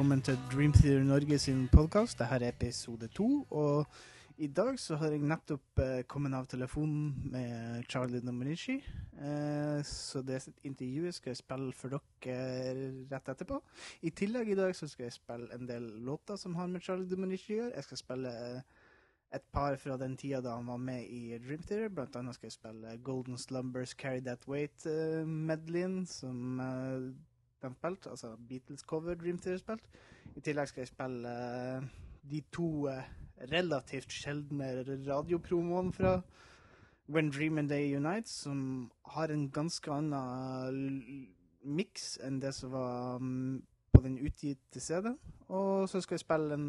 velkommen til Dream Theater Norge sin podkast. Dette er episode to. Og i dag så har jeg nettopp eh, kommet av telefonen med Charlie Dominici. Eh, så det intervjuet skal jeg spille for dere rett etterpå. I tillegg i dag så skal jeg spille en del låter som har med Charlie Dominici å gjøre. Jeg skal spille eh, et par fra den tida da han var med i Dream Theater. Blant annet skal jeg spille Golden Slumbers Carry That Weight-medleyen, som eh, spilt. Altså Beatles cover Dream Theater spilt. I tillegg skal jeg spille eh, de to eh, relativt sjeldne radiopromoene fra When Dream and Day Unite, som har en ganske annen l- miks enn det som var mm, på den utgitte CD-en. Og så skal jeg spille en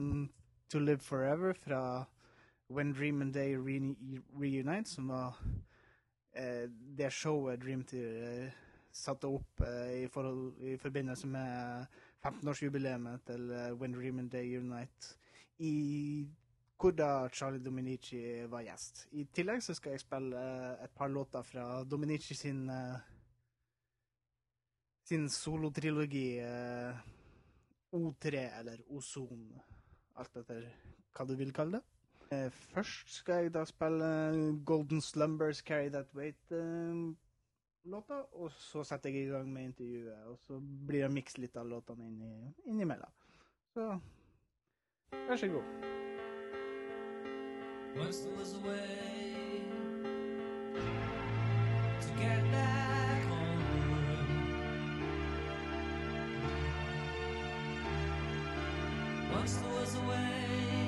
To Live Forever fra When Dream and Day Reuni- Reunite, som var eh, det showet Dream Theater eh, satte opp eh, i, forhold, i forbindelse med 15-årsjubileet til eh, When Dream and Day Unite, i hvor da Charlie Dominici var gjest. I tillegg så skal jeg spille eh, et par låter fra Dominici sin sin solotrilogi eh, O3 eller Ozon, alt etter hva du vil kalle det. Først skal jeg da spille Golden Slumbers Carry That Weight-låta, og så setter jeg i gang med intervjuet. Og så blir det miks litt av låtene inni, innimellom. Så vær så god. Once there was a way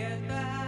get back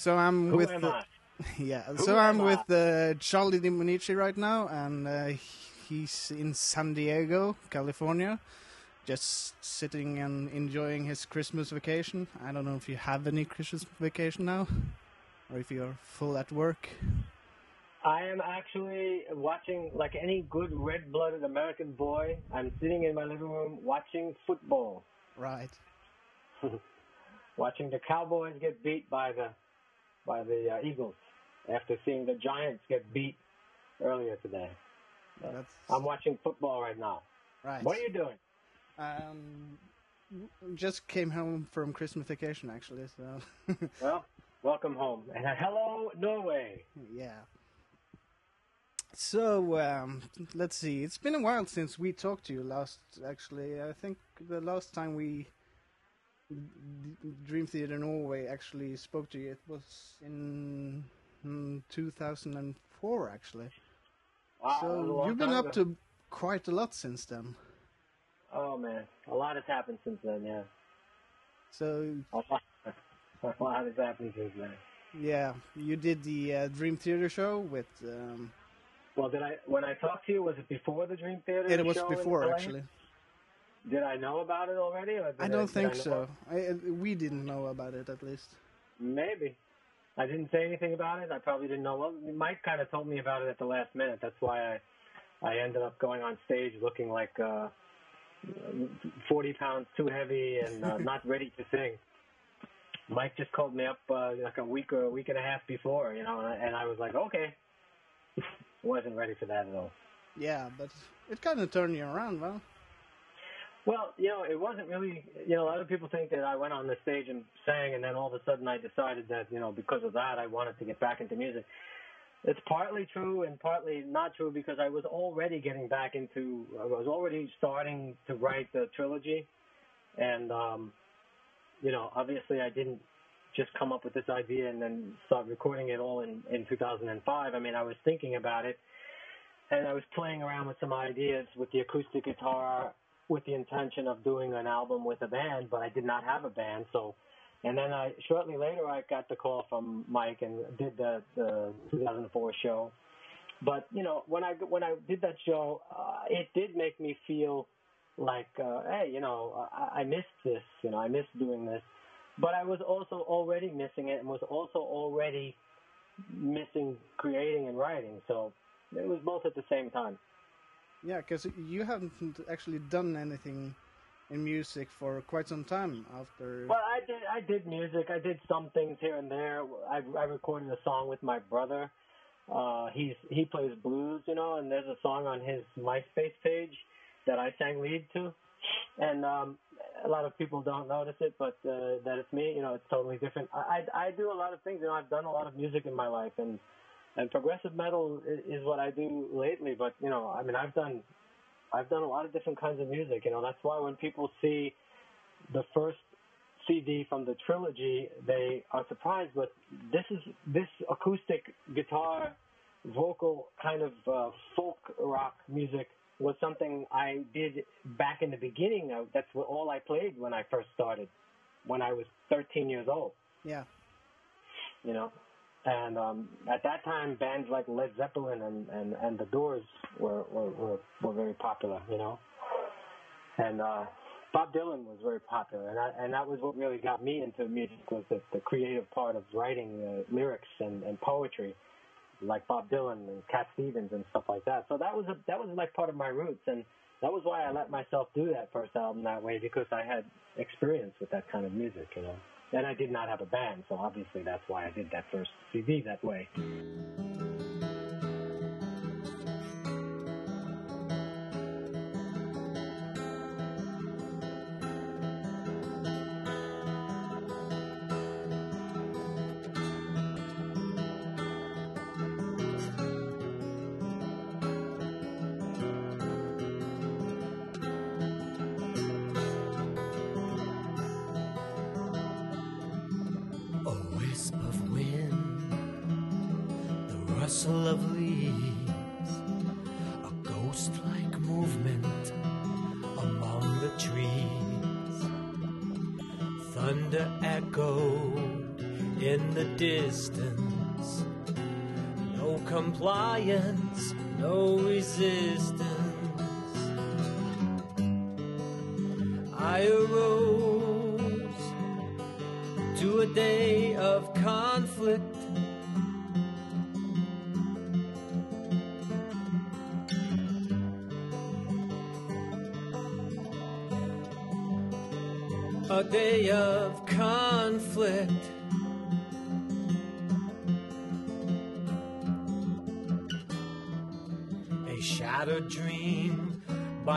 So I'm Who with am the- I? yeah. Who so I'm I? with uh, Charlie Dominici right now, and uh, he's in San Diego, California, just sitting and enjoying his Christmas vacation. I don't know if you have any Christmas vacation now, or if you're full at work. I am actually watching, like any good red-blooded American boy, I'm sitting in my living room watching football, Right. watching the Cowboys get beat by the by the uh, Eagles after seeing the Giants get beat earlier today. That's I'm watching football right now. right. What are you doing? Um, just came home from Christmas vacation actually. So Well, welcome home. And hello, Norway. yeah. So um, let's see. It's been a while since we talked to you last. Actually, I think the last time we Dream Theater Norway actually spoke to you, it was in mm, 2004. Actually, Wow, that was a so you've been up ago. to quite a lot since then. Oh man, a lot has happened since then. Yeah, So a lot, has happened since then. yeah, you did the uh, Dream Theater show with. Um, Well, did I when I talked to you? Was it before the Dream Theater? it was before actually. Did I know about it already? Or I don't did think know- so. I, uh, we didn't know about it at least. Maybe. I didn't say anything about it. I probably didn't know. Well, Mike kind of told me about it at the last minute. That's why I, I ended up going on stage looking like uh, 40 pounds too heavy and uh, not ready to sing. Mike just called me up uh, like a week or a week and a half before, you know, and I was like, okay. Wasn't ready for that at all. Yeah, but it kind of turned you around, well. Well, you know, it wasn't really. You know, a lot of people think that I went on the stage and sang, and then all of a sudden I decided that, you know, because of that, I wanted to get back into music. It's partly true and partly not true because I was already getting back into. I was already starting to write the trilogy, and um, you know, obviously I didn't just come up with this idea and then start recording it all in in 2005. I mean, I was thinking about it, and I was playing around with some ideas with the acoustic guitar with the intention of doing an album with a band, but I did not have a band. So, and then I shortly later I got the call from Mike and did the the 2004 show. But you know, when I when I did that show, uh, it did make me feel like, uh, hey, you know, I, I missed this. You know, I missed doing this. But I was also already missing it, and was also already missing creating and writing. So it was both at the same time. Yeah, because you haven't actually done anything in music for quite some time after. Well, I did. I did music. I did some things here and there. I, I recorded a song with my brother. Uh, he's he plays blues, you know, and there's a song on his MySpace page that I sang lead to, and um, a lot of people don't notice it, but uh, that it's me. You know, it's totally different. I, I I do a lot of things. You know, I've done a lot of music in my life, and and progressive metal is, is what I do lately. But you know, I mean, I've done I've done a lot of different kinds of music. You know, that's why when people see the first CD from the trilogy, they are surprised. But this is this acoustic guitar, vocal kind of uh, folk rock music was something I did back in the beginning. Of, that's what all I played when I first started, when I was 13 years old. yeah, You know, and um, at that time, bands like Led Zeppelin and, and, and The Doors were, were, were, were very popular. You know, and uh, Bob Dylan was very popular, and I, and that was what really got me into music was the, the creative part of writing uh, lyrics and, and poetry, like Bob Dylan and Cat Stevens and stuff like that. So that was a, that was like part of my roots, and that was why I let myself do that first album that way because I had experience with that kind of music, you know. And I did not have a band, so obviously that's why I did that first CD that way.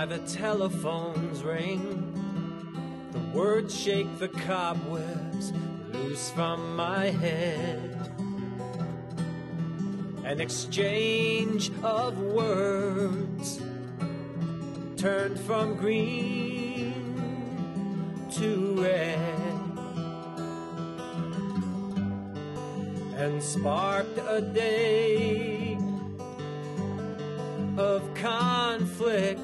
The telephone's ring. The words shake the cobwebs loose from my head. An exchange of words turned from green to red and sparked a day of conflict.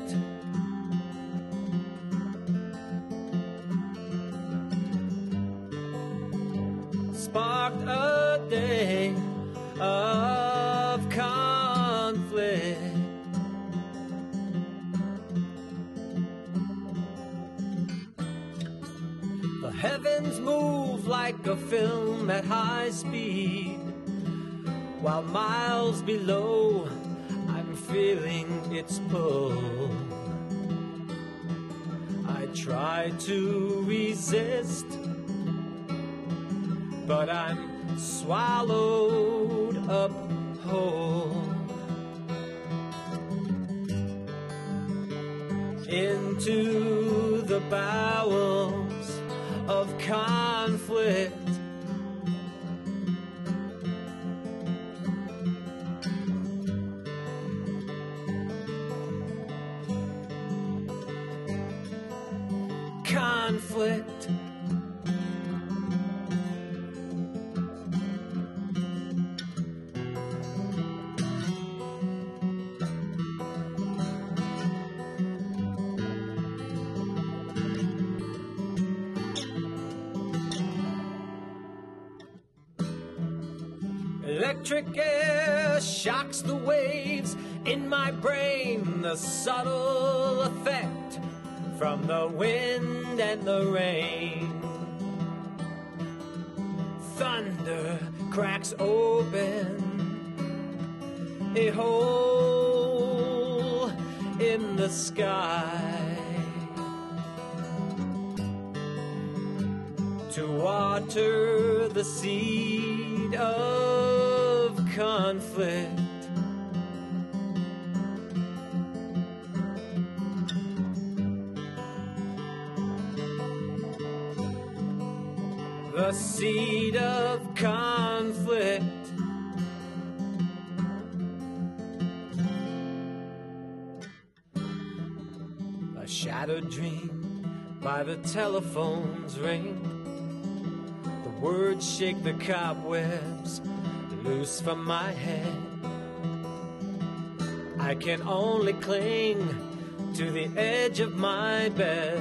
Film at high speed, while miles below I'm feeling its pull. I try to resist, but I'm swallowed up whole. Into the bowels of conflict. The wind the telephone's ring. The words shake the cobwebs loose from my head. I can only cling to the edge of my bed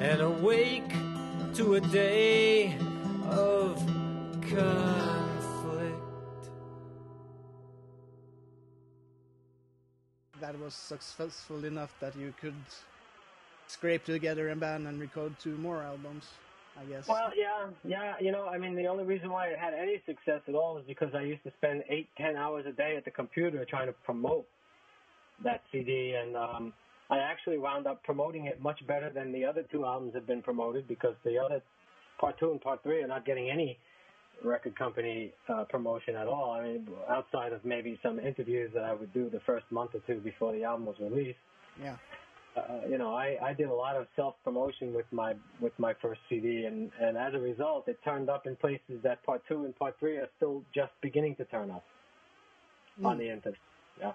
and awake to a day of conflict. That was successful enough that you could scrape together a band and record two more albums, I guess. Well, yeah, yeah. You know, I mean, the only reason why it had any success at all is because I used to spend eight, ten hours a day at the computer trying to promote that CD, and um, I actually wound up promoting it much better than the other two albums have been promoted because the other part two and part three are not getting any record company uh, promotion at all. I mean, outside of maybe some interviews that I would do the first month or two before the album was released. yeah. Uh, you know, I, I did a lot of self promotion with my with my first CD, and and as a result, it turned up in places that part two and part three are still just beginning to turn up on the internet. Yeah.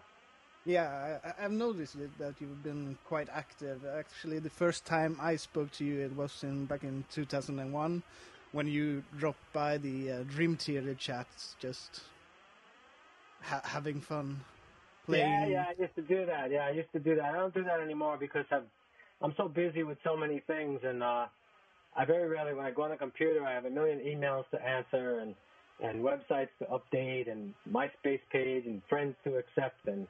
Yeah, I, I've noticed it, that you've been quite active. Actually, the first time I spoke to you, it was in back in 2001, when you dropped by the uh, Dream Theater chats, just ha- having fun, playing. Yeah, yeah, I used to do that. Yeah, I used to do that. I don't do that anymore because I'm I'm so busy with so many things, and uh, I very rarely, when I go on the computer, I have a million emails to answer and and websites to update and MySpace page and friends to accept and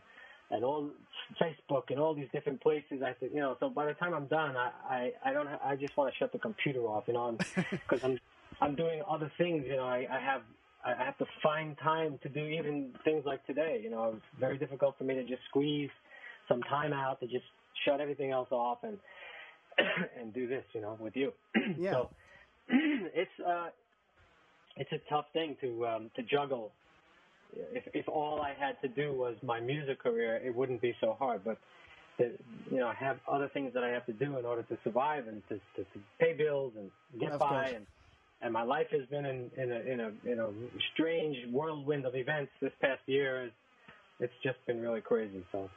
and all Facebook and all these different places. I said, you know, so by the time I'm done, I I, I don't. Ha- I just want to shut the computer off, you know, because I'm I'm doing other things. You know, I, I have I have to find time to do even things like today. You know, it's very difficult for me to just squeeze some time out to just shut everything else off and and do this. You know, with you. Yeah. So it's uh it's a tough thing to um to juggle if if all I had to do was my music career, it wouldn't be so hard. But the, you know, I have other things that I have to do in order to survive and to, to, to pay bills and get Of by. course. And and my life has been in in a in a in a strange whirlwind of events this past year. It's, just been really crazy. So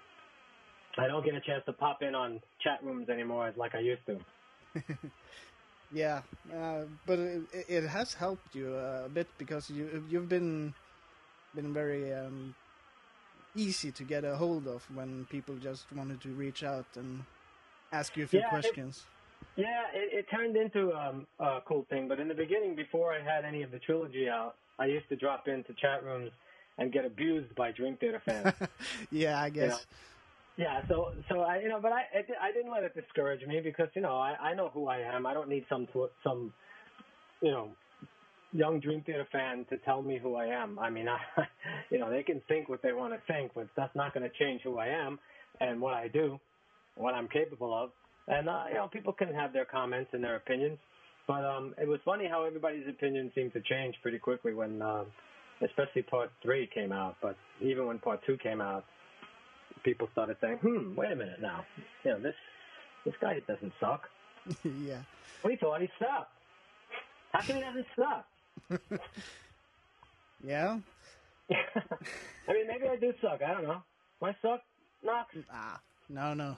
I don't get a chance to pop in on chat rooms anymore like I used to. Yeah, uh, but it, it has helped you uh, a bit because you you've been been very um, easy to get a hold of when people just wanted to reach out and ask you a few Yeah, it- questions. Yeah, it, it turned into um, a cool thing. But in the beginning, before I had any of the trilogy out, I used to drop into chat rooms and get abused by Dream Theater fans. yeah, I guess. yeah, so so I you know, but I I didn't let it discourage me because you know I I know who I am. I don't need some some you know young Dream Theater fan to tell me who I am. I mean, I you know they can think what they want to think, but that's not going to change who I am and what I do, what I'm capable of. And uh, you know, people can have their comments and their opinions, but um, it was funny how everybody's opinion seemed to change pretty quickly when, uh, especially part three came out. But even when part two came out, people started saying, "Hmm, wait a minute now, you know this this guy doesn't suck. yeah, We thought he sucked. How come he doesn't suck?" yeah. I mean, maybe I do suck. I don't know. Do I suck, Knox? Ah, no, no.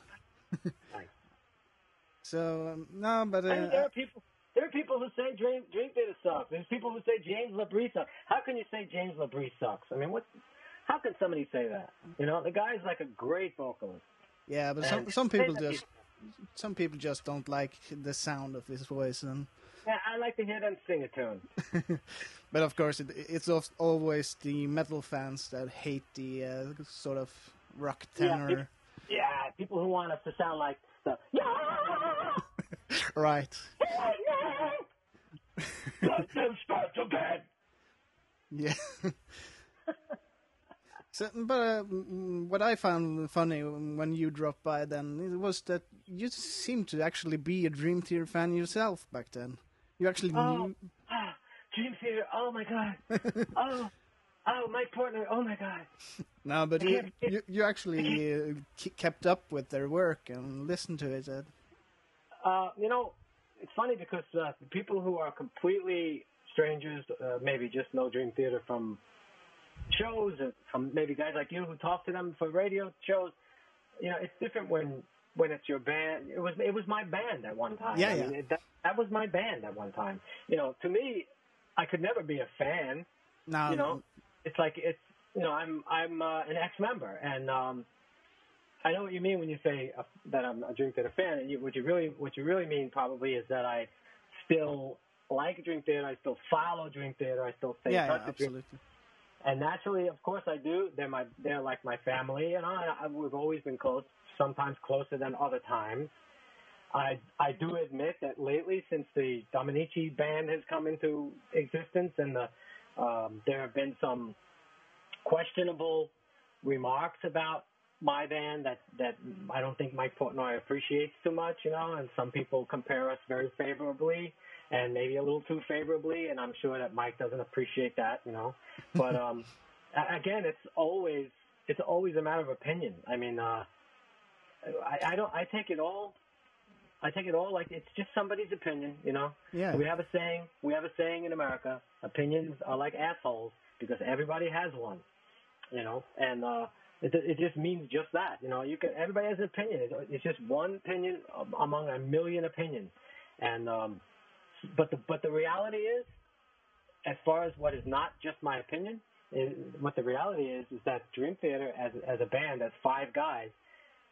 So um, no, but I mean, there uh, are people. There are people who say Dream Dream Theater sucks. There's people who say James Labrie sucks. How can you say James Labrie sucks? I mean, what? How can somebody say that? You know, the guy's like a great vocalist. yeah, but some And some people just some people just don't like the sound of his voice, and Yeah, I like to hear them sing a tune. but of course it, it's of, always the metal fans that hate the uh, sort of rock Yeah, tenor. Yeah, people who want us to sound like the yeah, Right. Let them start again. Yeah. so, but uh, what I found funny when you dropped by then was that you seemed to actually be a Dream Theater fan yourself back then. You actually Oh. knew. Ah, Dream Theater. Oh my God. oh, oh, Mike Portnoy. Oh my God. No, but you you, you actually uh, kept up with their work and listened to it. Uh, Uh, you know, it's funny because uh, the people who are completely strangers, uh, maybe just know Dream Theater from shows, and from maybe guys like you who talk to them for radio shows. You know, it's different when when it's your band. It was it was my band at one time. Yeah, I yeah. mean, it, that, that was my band at one time. You know, to me, I could never be a fan. now, you know, it's like it's you know I'm I'm uh, an ex-member, and um, I know what you mean when you say uh, that I'm a Dream Theater fan. And you, what you really what you really mean probably is that I still like Dream Theater. I still follow Dream Theater. I still stay yeah, in yeah, with absolutely. and naturally, of course, I do. They're my, they're like my family, and I, I we've always been close. Sometimes closer than other times. I, I do admit that lately, since the Dominici band has come into existence, and the, um, there have been some questionable remarks about my band that that I don't think Mike Portnoy appreciates too much, you know. And some people compare us very favorably, and maybe a little too favorably. And I'm sure that Mike doesn't appreciate that, you know. But um, again, it's always it's always a matter of opinion. I mean, uh, I, I don't I take it all. I take it all like it's just somebody's opinion, you know. Yeah. We have a saying. We have a saying in America: opinions are like assholes because everybody has one, you know. And uh, it, it just means just that, you know. You can everybody has an opinion. It's, it's just one opinion um, among a million opinions. And um, but the but the reality is, as far as what is not just my opinion, is, what the reality is is that Dream Theater as as a band, as five guys,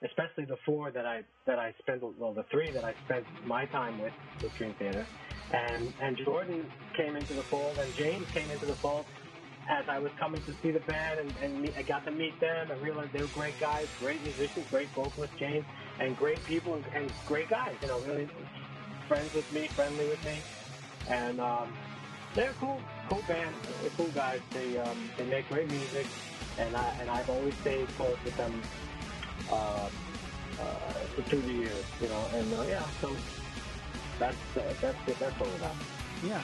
especially the four that I that I spent well the three that I spent my time with with Dream Theater, and and Jordan came into the fold and James came into the fold as I was coming to see the band and, and meet, I got to meet them and realized they were great guys, great musicians, great vocalists, James, and great people and, and great guys. You know, really friends with me, friendly with me, and um, they're cool, cool band, they're cool guys. They um, they make great music, and I and I've always stayed close with them uh, uh, through the years. You know, and uh, yeah, so that's uh, that's it. That's all about. Yeah.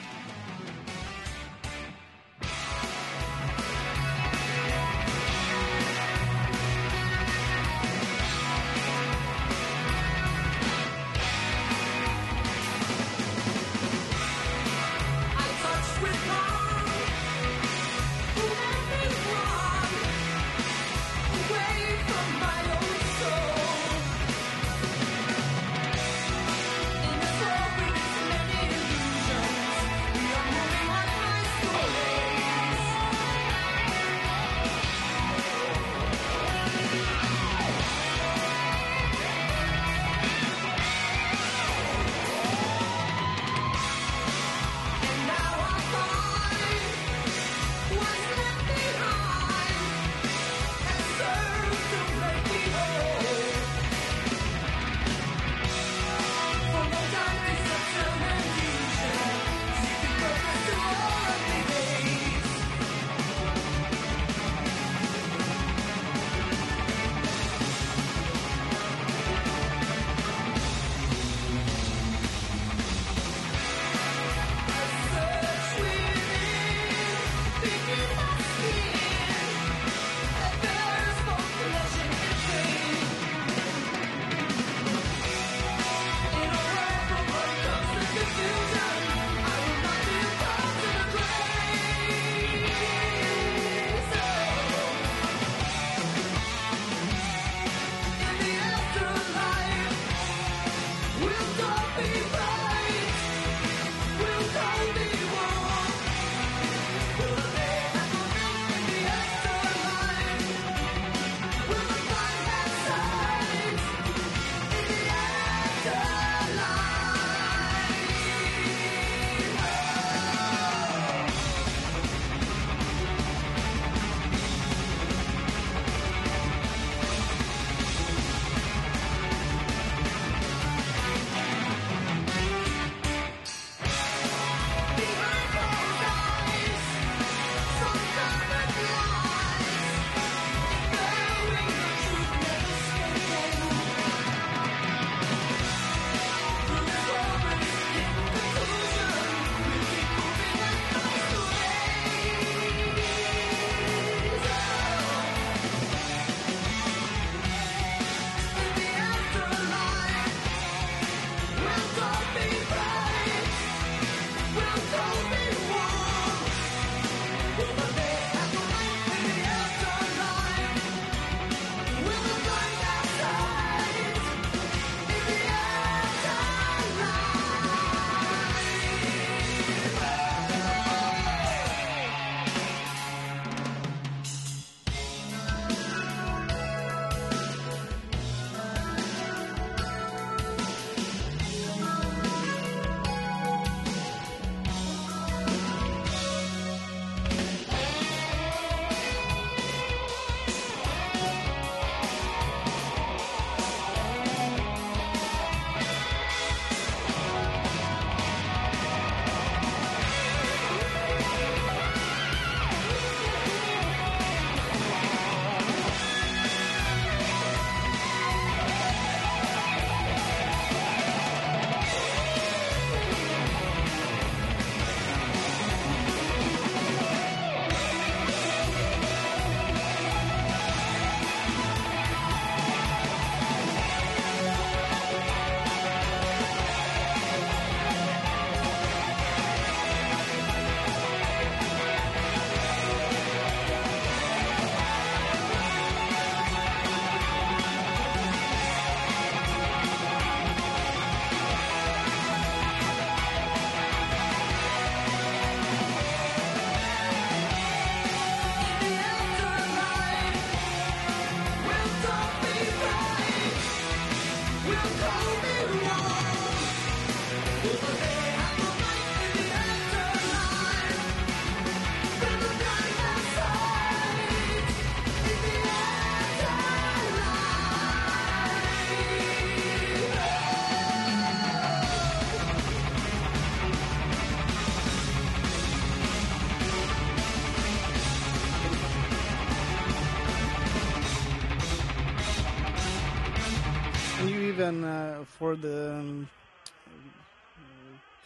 Then uh, for the um,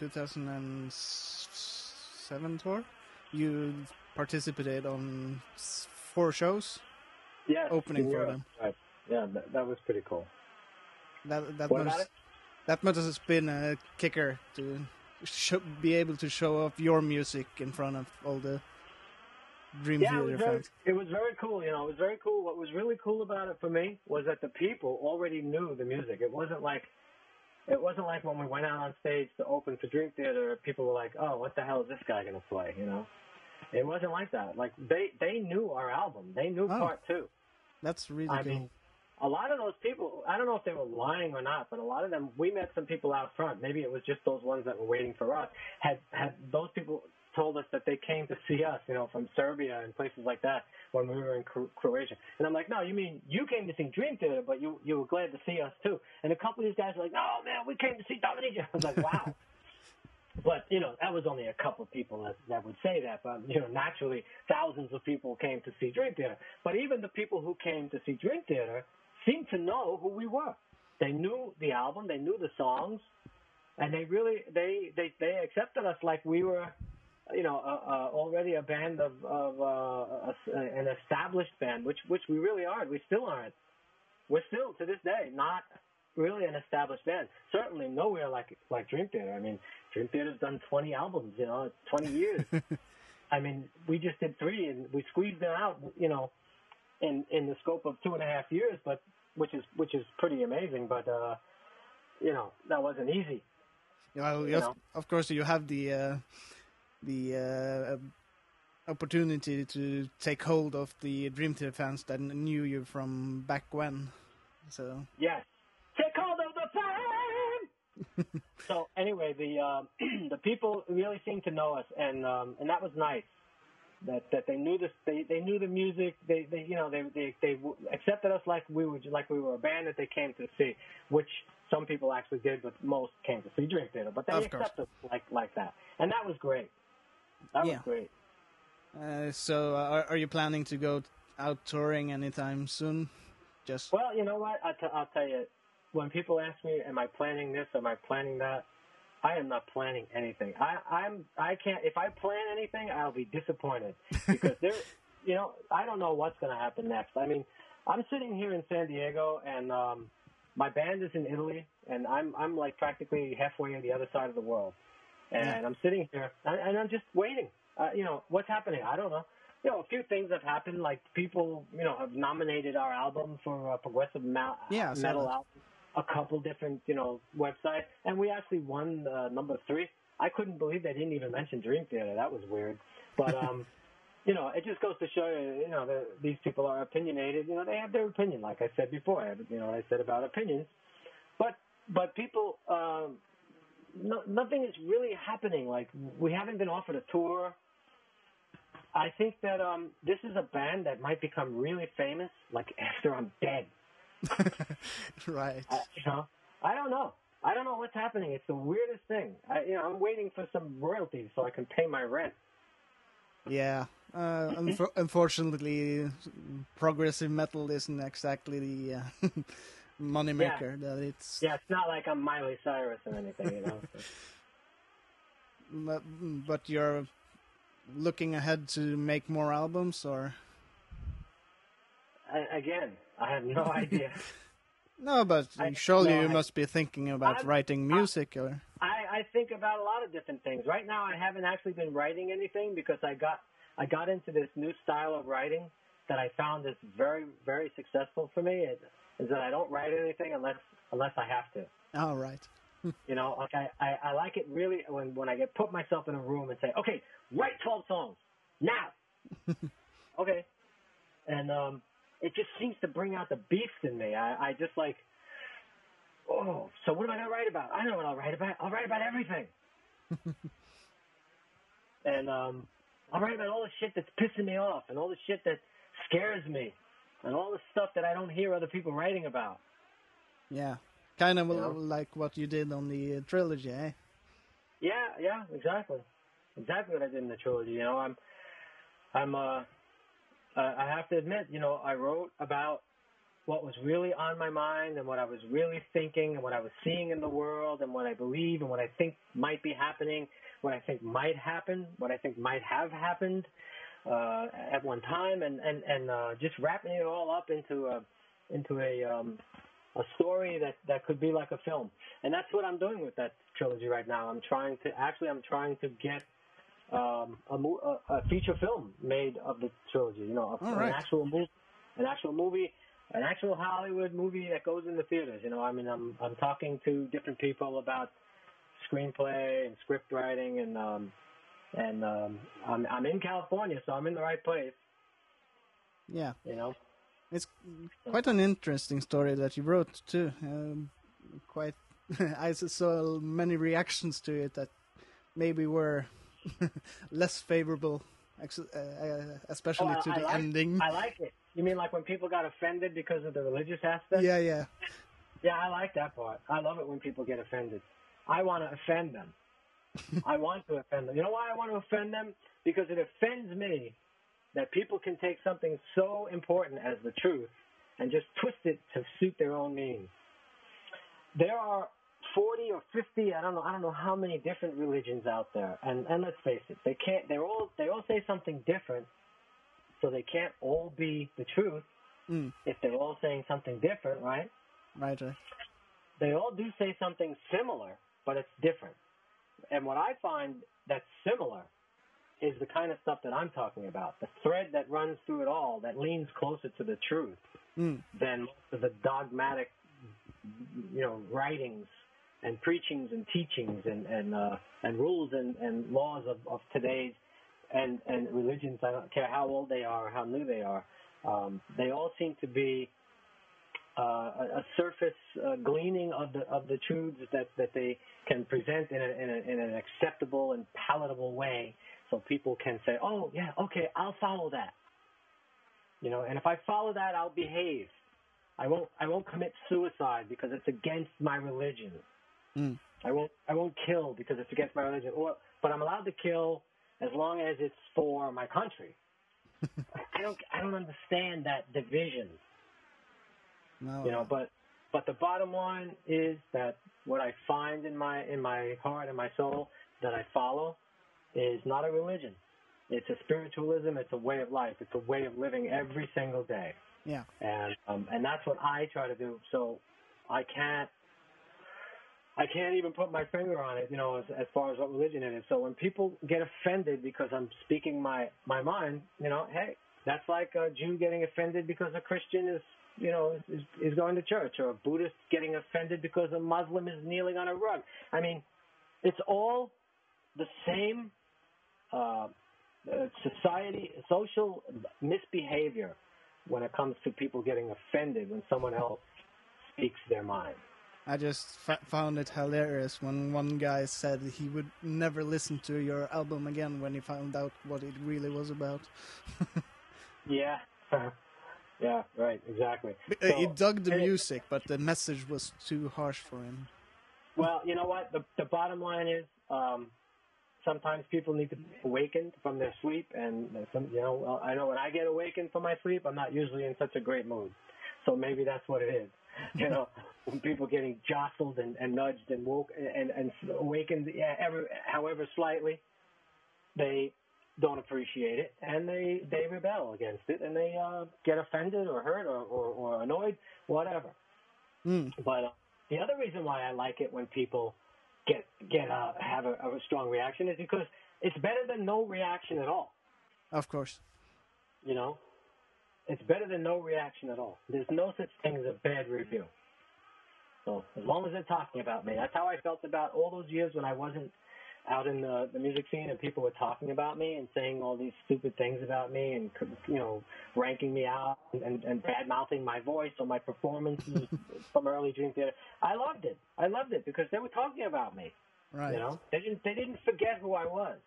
2007 tour, you participated on four shows. Yes, Opening for them. Right. Yeah, that, that was pretty cool. That that What must that must have been a kicker to be able to show off your music in front of all the Dream Yeah, it was, Theater very, fans. it was very cool. You know, it was very cool. What was really cool about it for me was that the people already knew the music. It wasn't like it wasn't like when we went out on stage to open for Dream Theater. People were like, "Oh, what the hell is this guy gonna play?" You know, it wasn't like that. Like they they knew our album. They knew Oh. part two. That's really I cool. mean, a lot of those people, I don't know if they were lying or not, but a lot of them, we met some people out front. Maybe it was just those ones that were waiting for us. Had had those people told us that they came to see us, you know, from Serbia and places like that when we were in Croatia. And I'm like, no, you mean you came to see Dream Theater, but you you were glad to see us too. And a couple of these guys were like, no, man, we came to see Dominici. I was like, wow. But you know that was only a couple of people that that would say that. But you know, naturally, thousands of people came to see Dream Theater. But even the people who came to see Dream Theater seemed to know who we were. They knew the album, they knew the songs, and they really they they they accepted us like we were, you know, uh, uh, already a band of of uh, a, an established band, which which we really aren't. We still aren't. We're still to this day not really an established band. Certainly nowhere like like Dream Theater. I mean, Dream Theater's done 20 albums, you know, 20 years. I mean, we just did three, and we squeezed them out, you know, in in the scope of two and a half years, but which is which is pretty amazing. But uh, you know, that wasn't easy. Well, you yes, know. of course, you have the uh, the uh, opportunity to take hold of the Dream Theater fans that knew you from back when. So Yes. Take hold of the time. so anyway, the uh, the people really seemed to know us, and um, and that was nice. That that they knew this, they they knew the music. They they you know they they they accepted us like we were like we were a band that they came to see, which some people actually did, but most came to see Dream Theater. But they accepted us like like that, and that was great. That Yeah. was great. uh, so are, are you planning to go out touring anytime soon? Just Well, you know what? I t- I'll tell you. When people ask me, "Am I planning this? Am I planning that?" I am not planning anything. I, I'm. I can't. If I plan anything, I'll be disappointed because there. You know, I don't know what's going to happen next. I mean, I'm sitting here in San Diego, and um, my band is in Italy, and I'm I'm like practically halfway on the other side of the world, and Yeah. I'm sitting here, and, and I'm just waiting. Uh, you know, what's happening? I don't know you know, a few things have happened. Like people, you know, have nominated our album for a progressive ma- Yeah, metal album. A couple different, you know, websites, and we actually won uh, number three. I couldn't believe they didn't even mention Dream Theater. That was weird. But um, you know, it just goes to show you, you know, that these people are opinionated. You know, they have their opinion. Like I said before, you know, what I said about opinions. But but people, um, no, nothing is really happening. Like we haven't been offered a tour. I think that um, this is a band that might become really famous, like after I'm dead. right. I, you know, I don't know. I don't know what's happening. It's the weirdest thing. I, you know, I'm waiting for some royalties so I can pay my rent. Yeah. Uh, unfor- unfortunately, progressive metal isn't exactly the uh, moneymaker that it's. Yeah, it's not like I'm Miley Cyrus or anything, you know. But, but you're looking ahead to make more albums, or I, again, I have no idea. no? But I- surely no, you I- must be thinking about I'm- writing music, or I, I think about a lot of different things. Right now, I haven't actually been writing anything because I got I got into this new style of writing that I found is very very successful for me. It, is that I don't write anything unless unless I have to. all right. You know, like I, I, I like it really when when I get put myself in a room and say, okay, write twelve songs now. okay, and um, it just seems to bring out the beast in me. I, I just like, oh, so what am I gonna write about? I don't know what I'll write about. I'll write about everything. and um, I'll write about all the shit that's pissing me off and all the shit that scares me and all the stuff that I don't hear other people writing about. Yeah, kind of Yeah. like what you did on the uh, trilogy, eh? Yeah, yeah, exactly, exactly what I did in the trilogy. You know, I'm, I'm, uh, uh, I have to admit, you know, I wrote about what was really on my mind and what I was really thinking and what I was seeing in the world and what I believe and what I think might be happening, what I think might happen, what I think might have happened uh, at one time, and and and uh, just wrapping it all up into a into a um, a story that that could be like a film, and that's what I'm doing with that trilogy right now. I'm trying to actually I'm trying to get um, a, mo- a, a feature film made of the trilogy. You know, a, right. an actual movie, an actual movie, an actual Hollywood movie that goes in the theaters. You know, I mean, I'm I'm talking to different people about screenplay and script writing, and um, and um, I'm I'm in California, so I'm in the right place. Yeah, You know. it's quite an interesting story that you wrote too. Um, quite, I saw many reactions to it that maybe were less favorable, uh, uh, especially Oh, I- to I the like- ending. I like it. You mean like when people got offended because of the religious aspect? yeah, yeah, Yeah, I like that part. I love it when people get offended. I want to offend them. I want to offend them. You know why I want to offend them? Because it offends me that people can take something so important as the truth and just twist it to suit their own means. There are 40 or 50, I don't know, I don't know how many different religions out there. And and let's face it, they can't they're all they all say something different. So they can't all be the truth Mm. if they're all saying something different, right? right, right. they all do say something similar, but it's different. And what I find that's similar is the kind of stuff that I'm talking about. The thread that runs through it all that leans closer to the truth Mm. than the dogmatic, you know, writings and preachings and teachings and and uh, and rules and, and laws of, of today's and and religions. I don't care how old they are or how new they are. Um, they all seem to be a, a surface uh, gleaning of the of the truths that, that they can present in, a, in, a, in an acceptable and palatable way, so people can say, "Oh yeah, okay, I'll follow that." You know, and if I follow that, I'll behave. I won't I won't commit suicide because it's against my religion. Mm. I won't I won't kill because it's against my religion. Or but I'm allowed to kill as long as it's for my country. I don't I don't understand that division No, you know but but the bottom line is that what i find in my in my heart and my soul that i follow is not a religion. It's a spiritualism. It's a way of life. It's a way of living every single day. Yeah, and um and that's what i try to do. So i can't I can't even put my finger on it, you know, as, as far as what religion it is. So when people get offended because I'm speaking my my mind, you know, hey, that's like a Jew getting offended because a Christian is, you know, is, is going to church, or a Buddhist getting offended because a Muslim is kneeling on a rug. I mean, it's all the same uh, uh, society, social misbehavior when it comes to people getting offended when someone else speaks their mind. I just f- found it hilarious when one guy said he would never listen to your album again when he found out what it really was about. Yeah. yeah, right, exactly. Uh, he dug the music, but the message was too harsh for him. Well, you know what? The the bottom line is um, sometimes people need to be awakened from their sleep, and some, you know, I know when I get awakened from my sleep, I'm not usually in such a great mood. So maybe that's what it is. You know, when people getting jostled and, and nudged and woke and and awakened, yeah, ever, however slightly, they don't appreciate it and they they rebel against it and they uh, get offended or hurt or, or, or annoyed, whatever. Mm. But uh, the other reason why I like it when people get get uh, have a, a strong reaction is because it's better than no reaction at all. Of course. You know, it's better than no reaction at all. There's no such thing as a bad review. So as long as they're talking about me, that's how I felt about all those years when I wasn't out in the, the music scene and people were talking about me and saying all these stupid things about me and you know ranking me out and, and bad mouthing my voice or my performances from early Dream Theater. I loved it. I loved it because they were talking about me. Right. You know, they didn't they didn't forget who I was.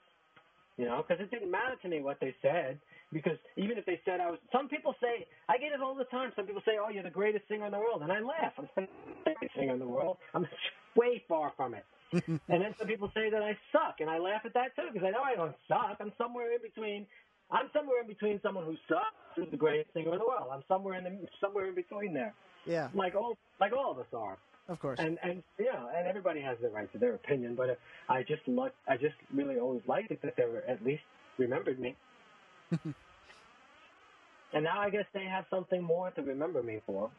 You know, because it didn't matter to me what they said. Because even if they said I was, some people say I get it all the time. Some people say, "Oh, you're the greatest singer in the world," and I laugh. I'm not the greatest singer in the world. I'm way far from it. And then some people say that I suck, and I laugh at that too because I know I don't suck. I'm somewhere in between I'm somewhere in between someone who sucks who's the greatest singer in the world. I'm somewhere in the somewhere in between there, Yeah, like all like all of us are. of course. And and know, and everybody has the right to their opinion, but I just look, I just really always liked it that they were at least remembered me. and now I guess they have something more to remember me for.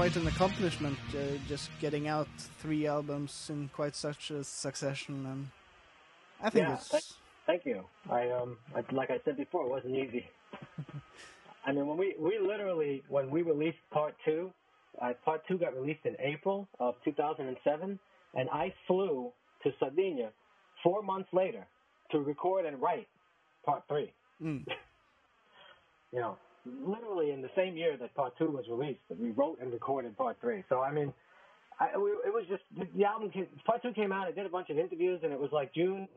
Quite an accomplishment uh, just getting out three albums in quite such a succession, and I think Yeah, it's thank- Thank you. I um, I, like I said before, it wasn't easy. I mean, when we we literally when we released part two, uh, part two got released in April of 2007, and I flew to Sardinia four months later to record and write part three. Mm. You know, literally in the same year that part two was released. We wrote and recorded part three. So I mean, I, we, it was just the, the album. Came, part two came out. I did a bunch of interviews, and it was like June.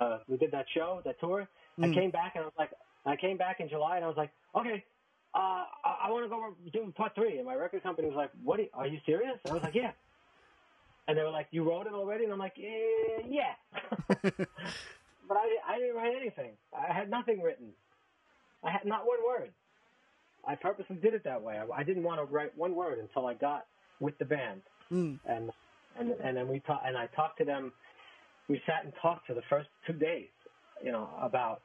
Uh, we did that show, that tour. I Mm. came back and I was like, I came back in July, and I was like, okay. Uh, I, I want to go do part three, and my record company was like, "What? Are you, are you serious?" And I was like, "Yeah." And they were like, "You wrote it already?" And I'm like, eh, "Yeah." but I, I didn't write anything. I had nothing written. I had not one word. I purposely did it that way. I, I didn't want to write one word until I got with the band, Mm. and and and then we talked, and I talked to them. We sat and talked for the first two days, you know, about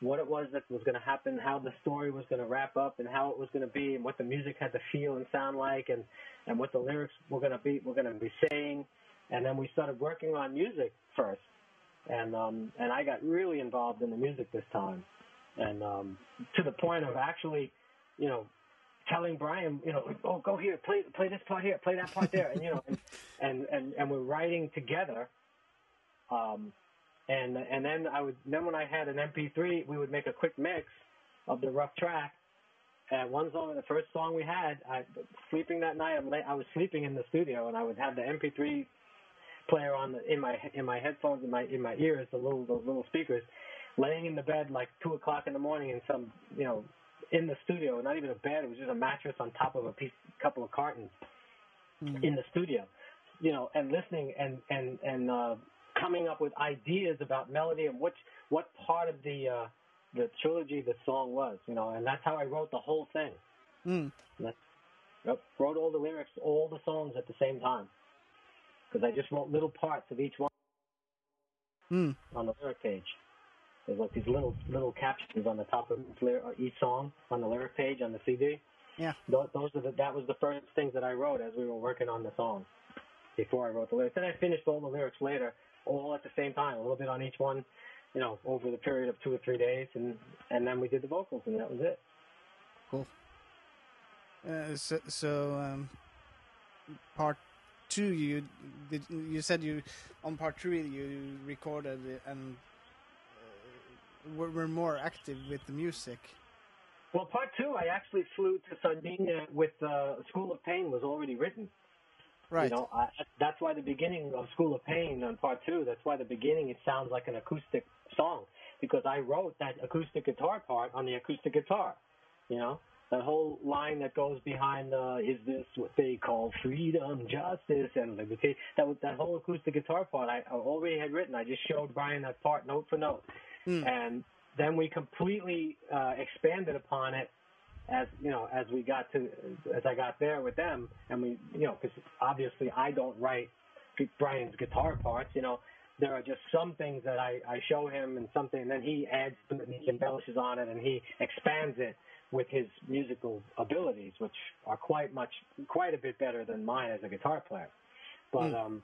what it was that was going to happen, how the story was going to wrap up, and how it was going to be, and what the music had to feel and sound like, and and what the lyrics were going to be, were going to be saying, and then we started working on music first, and um and I got really involved in the music this time, and um to the point of actually, you know, telling Brian, you know, oh go here, play play this part here, play that part there, and you know, and and and, and we're writing together. Um, and and then I would then when I had an MP3, we would make a quick mix of the rough track. And one song, the first song we had, I sleeping that night. I'm late, I was sleeping in the studio, and I would have the MP3 player on the, in my in my headphones in my in my ears, the little those little speakers, laying in the bed like two o'clock in the morning in some you know in the studio, not even a bed. It was just a mattress on top of a piece, couple of cartons in the studio, you know, and listening and and and uh, coming up with ideas about melody and which what part of the uh, the trilogy the song was, you know, and that's how I wrote the whole thing. Mm. That's, yep, wrote all the lyrics, all the songs at the same time, because I just wrote little parts of each one Mm. on the lyric page. There's like these little little captions on the top of each, lyric, each song on the lyric page on the CD. Yeah. Those, those are the, that was the first things that I wrote as we were working on the song before I wrote the lyrics. Then I finished all the lyrics later, all at the same time, a little bit on each one, you know, over the period of two or three days, and and then we did the vocals, and that was it. Cool. Uh, so, so um, part two, you did. You said you on part three you recorded it and uh, were, were more active with the music. Well, part two, I actually flew to Sardinia with uh, School of Pain was already written. Right. You know, I, that's why the beginning of School of Pain on part two, that's why the beginning it sounds like an acoustic song because I wrote that acoustic guitar part on the acoustic guitar. You know, that whole line that goes behind uh, "Is this what they call freedom, justice, and liberty?" That was that whole acoustic guitar part I, I already had written. I just showed Brian that part note for note, Mm. and then we completely uh, expanded upon it as you know as we got to as I got there with them, and we you know because obviously I don't write Brian's guitar parts. You know, there are just some things that I I show him and something, and then he adds and he embellishes on it and he expands it with his musical abilities, which are quite much quite a bit better than mine as a guitar player. But um,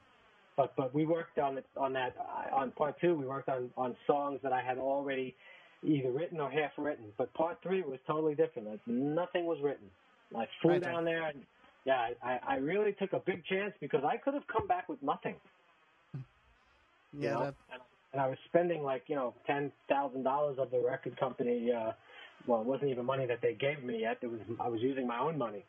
but but we worked on it on that uh, on part two. We worked on on songs that I had already either written or half written. But part three was totally different. Like, nothing was written. I flew Right. down there, and yeah, I, I really took a big chance because I could have come back with nothing. you Yeah. know? That, and, and I was spending like you know ten thousand dollars of the record company. Uh, well, it wasn't even money that they gave me yet. It was I was using my own money.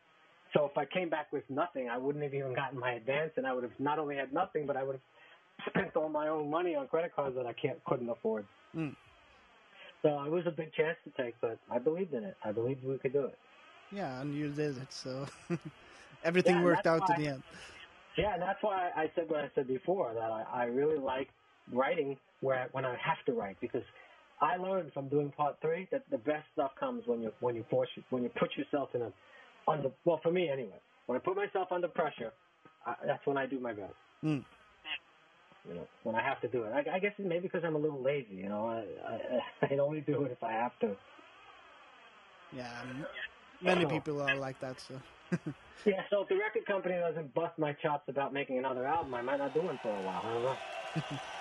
So if I came back with nothing, I wouldn't have even gotten my advance, and I would have not only had nothing, but I would have spent all my own money on credit cards that I can't couldn't afford. Mm. So it was a big chance to take, but I believed in it. I believed we could do it. yeah, and you did it. So everything Yeah, worked out to the end. Yeah, and that's why I said what I said before that I, I really like writing where when I have to write because I learned from doing part three that the best stuff comes when you when you force when you put yourself in a under well for me anyway when I put myself under pressure I, that's when I do my best. Mm. You know when I have to do it. I, I guess maybe because I'm a little lazy. You know I, I I only do it if I have to. Yeah, m- many people are like that. So Yeah, so if the record company doesn't bust my chops about making another album, I might not do one for a while.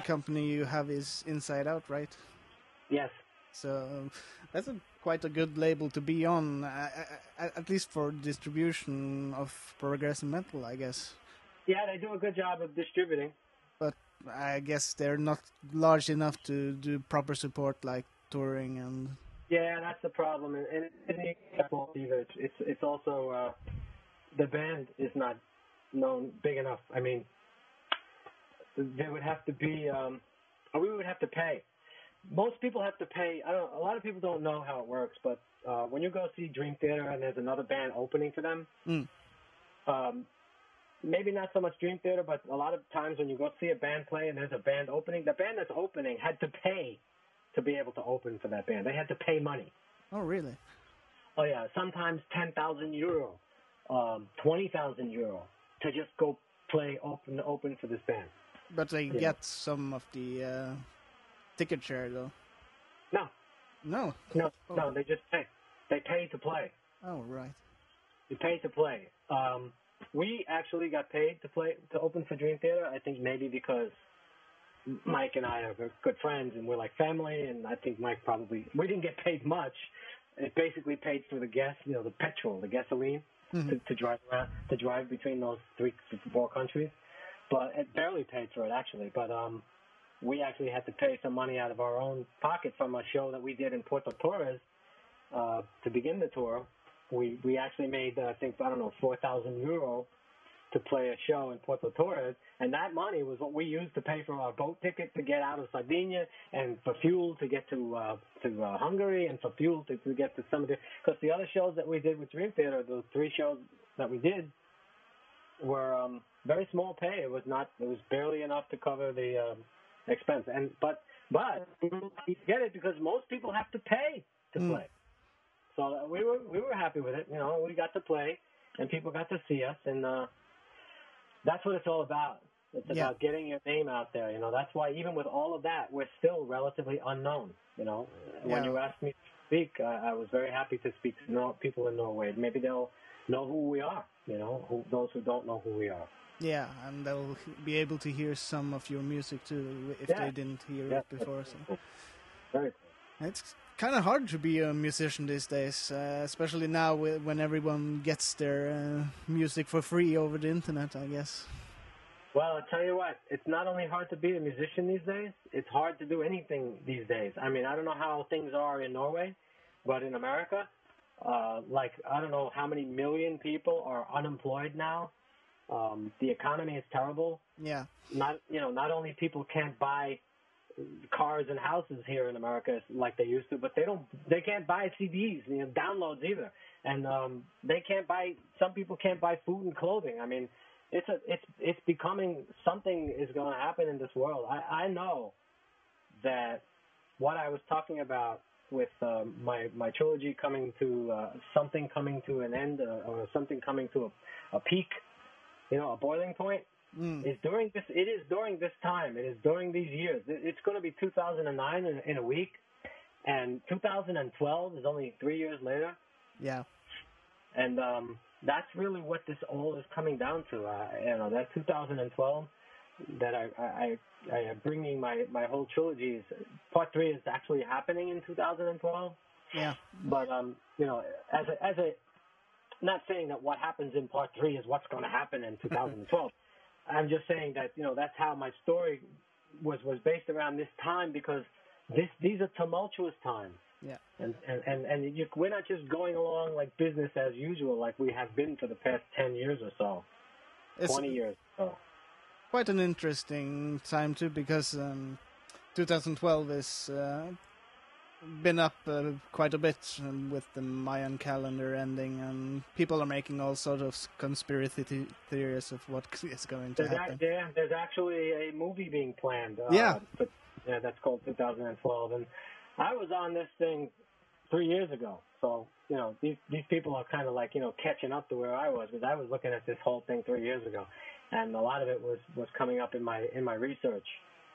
The, the record company you have is Inside Out, right? Yes. So that's a, quite a good label to be on, at least for distribution of progressive metal, I guess. Yeah, they do a good job of distributing. But I guess they're not large enough to do proper support like touring and. Yeah, that's the problem, and, and it isn't either. It's it's, it's also uh, the band is not known big enough. I mean, there would have to be, um, or we would have to pay. Most people have to pay. I don't. A lot of people don't know how it works, but uh, when you go see Dream Theater and there's another band opening for them, Mm. um, maybe not so much Dream Theater, but a lot of times when you go see a band play and there's a band opening, the band that's opening had to pay to be able to open for that band. They had to pay money. Oh, really? Oh yeah, sometimes ten thousand euro, um, twenty thousand euro to just go play open open for this band. But they Yeah. get some of the uh, ticket share, though. No, No. no, Oh. no. They just pay. They pay to play. Oh, right. You pay to play. Um, we actually got paid to play to open for Dream Theater. I think maybe because Mike and I are good- good friends and we're like family. And I think Mike probably we didn't get paid much. It basically paid for the gas, you know, the petrol, the gasoline to, to drive around, to drive between those three, four countries. But it barely paid for it actually. But um, we actually had to pay some money out of our own pocket from a show that we did in Puerto Torres uh, to begin the tour. We we actually made uh, I think I don't know four thousand euro to play a show in Puerto Torres, and that money was what we used to pay for our boat ticket to get out of Sardinia, and for fuel to get to uh, to uh, Hungary, and for fuel to, to get to some of the because the other shows that we did with Dream Theater, those three shows that we did, were um, very small pay. It was not. It was barely enough to cover the um, expense. And but but you get it because most people have to pay to Mm. play. So we were we were happy with it. You know, we got to play, and people got to see us, and uh, that's what it's all about. It's Yeah. about getting your name out there. You know, that's why even with all of that, we're still relatively unknown. You know, when you asked me to speak, I, I was very happy to speak to people in Norway. Maybe they'll know who we are. You know, who, those who don't know who we are. Yeah, and they'll be able to hear some of your music too if Yeah. they didn't hear Yeah, it before. So. cool. Very cool. It's kind of hard to be a musician these days, uh, especially now when everyone gets their uh, music for free over the internet, I guess. Well, I'll tell you what, it's not only hard to be a musician these days, it's hard to do anything these days. I mean, I don't know how things are in Norway, but in America, uh, like, I don't know how many million people are unemployed now. Um, the economy is terrible. Yeah, Not, you know, not only people can't buy cars and houses here in America like they used to, but they don't, they can't buy CDs, you know, downloads either. And, um, they can't buy, some people can't buy food and clothing. I mean, it's a, it's, it's becoming something is going to happen in this world. I, I know that what I was talking about with um, my my trilogy coming to uh, something coming to an end uh, or something coming to a, a peak, you know, a boiling point mm. is during this. It is during this time. It is during these years. It's going to be 2009 in, in a week, and 2012 is only three years later. yeah, And um, that's really what this all is coming down to. Uh, you know, that 2012 that I, I, I am bringing my, my whole trilogy is part three is actually happening in 2012. yeah, But um, you know, as a as a not saying that what happens in part three is what's going to happen in 2012. I'm just saying that you know that's how my story was was based around this time because this these are tumultuous times. yeah. And and and, and you, we're not just going along like business as usual, like we have been for the past ten years or so, It's twenty years so. quite an interesting time too because um, 2012 is uh, been up uh, quite a bit um, with the Mayan calendar ending, and people are making all sorts of conspiracy the- theories of what is going to There's, happen. ac- yeah, there's actually a movie being planned. Uh, Yeah. But, yeah, that's called 2012. And I was on this thing three years ago. So, you know, these, these people are kind of like, you know, catching up to where I was because I was looking at this whole thing three years ago. And a lot of it was, was coming up in my, in my research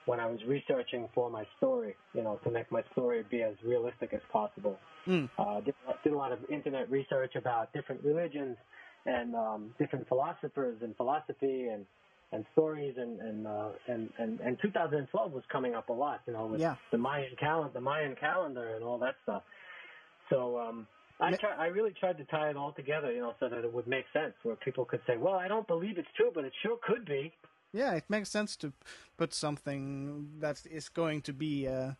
when I was researching for my story, you know, to make my story be as realistic as possible. Mm. Uh, did, did a lot of internet research about different religions and um, different philosophers and philosophy and and stories and and, uh, and and and 2012 was coming up a lot, you know, with Yeah. the Mayan calendar, the Mayan calendar, and all that stuff. So um, I try, I really tried to tie it all together, you know, so that it would make sense, where people could say, "Well, I don't believe it's true, but it sure could be." Yeah, it makes sense to put something that is going to be, uh,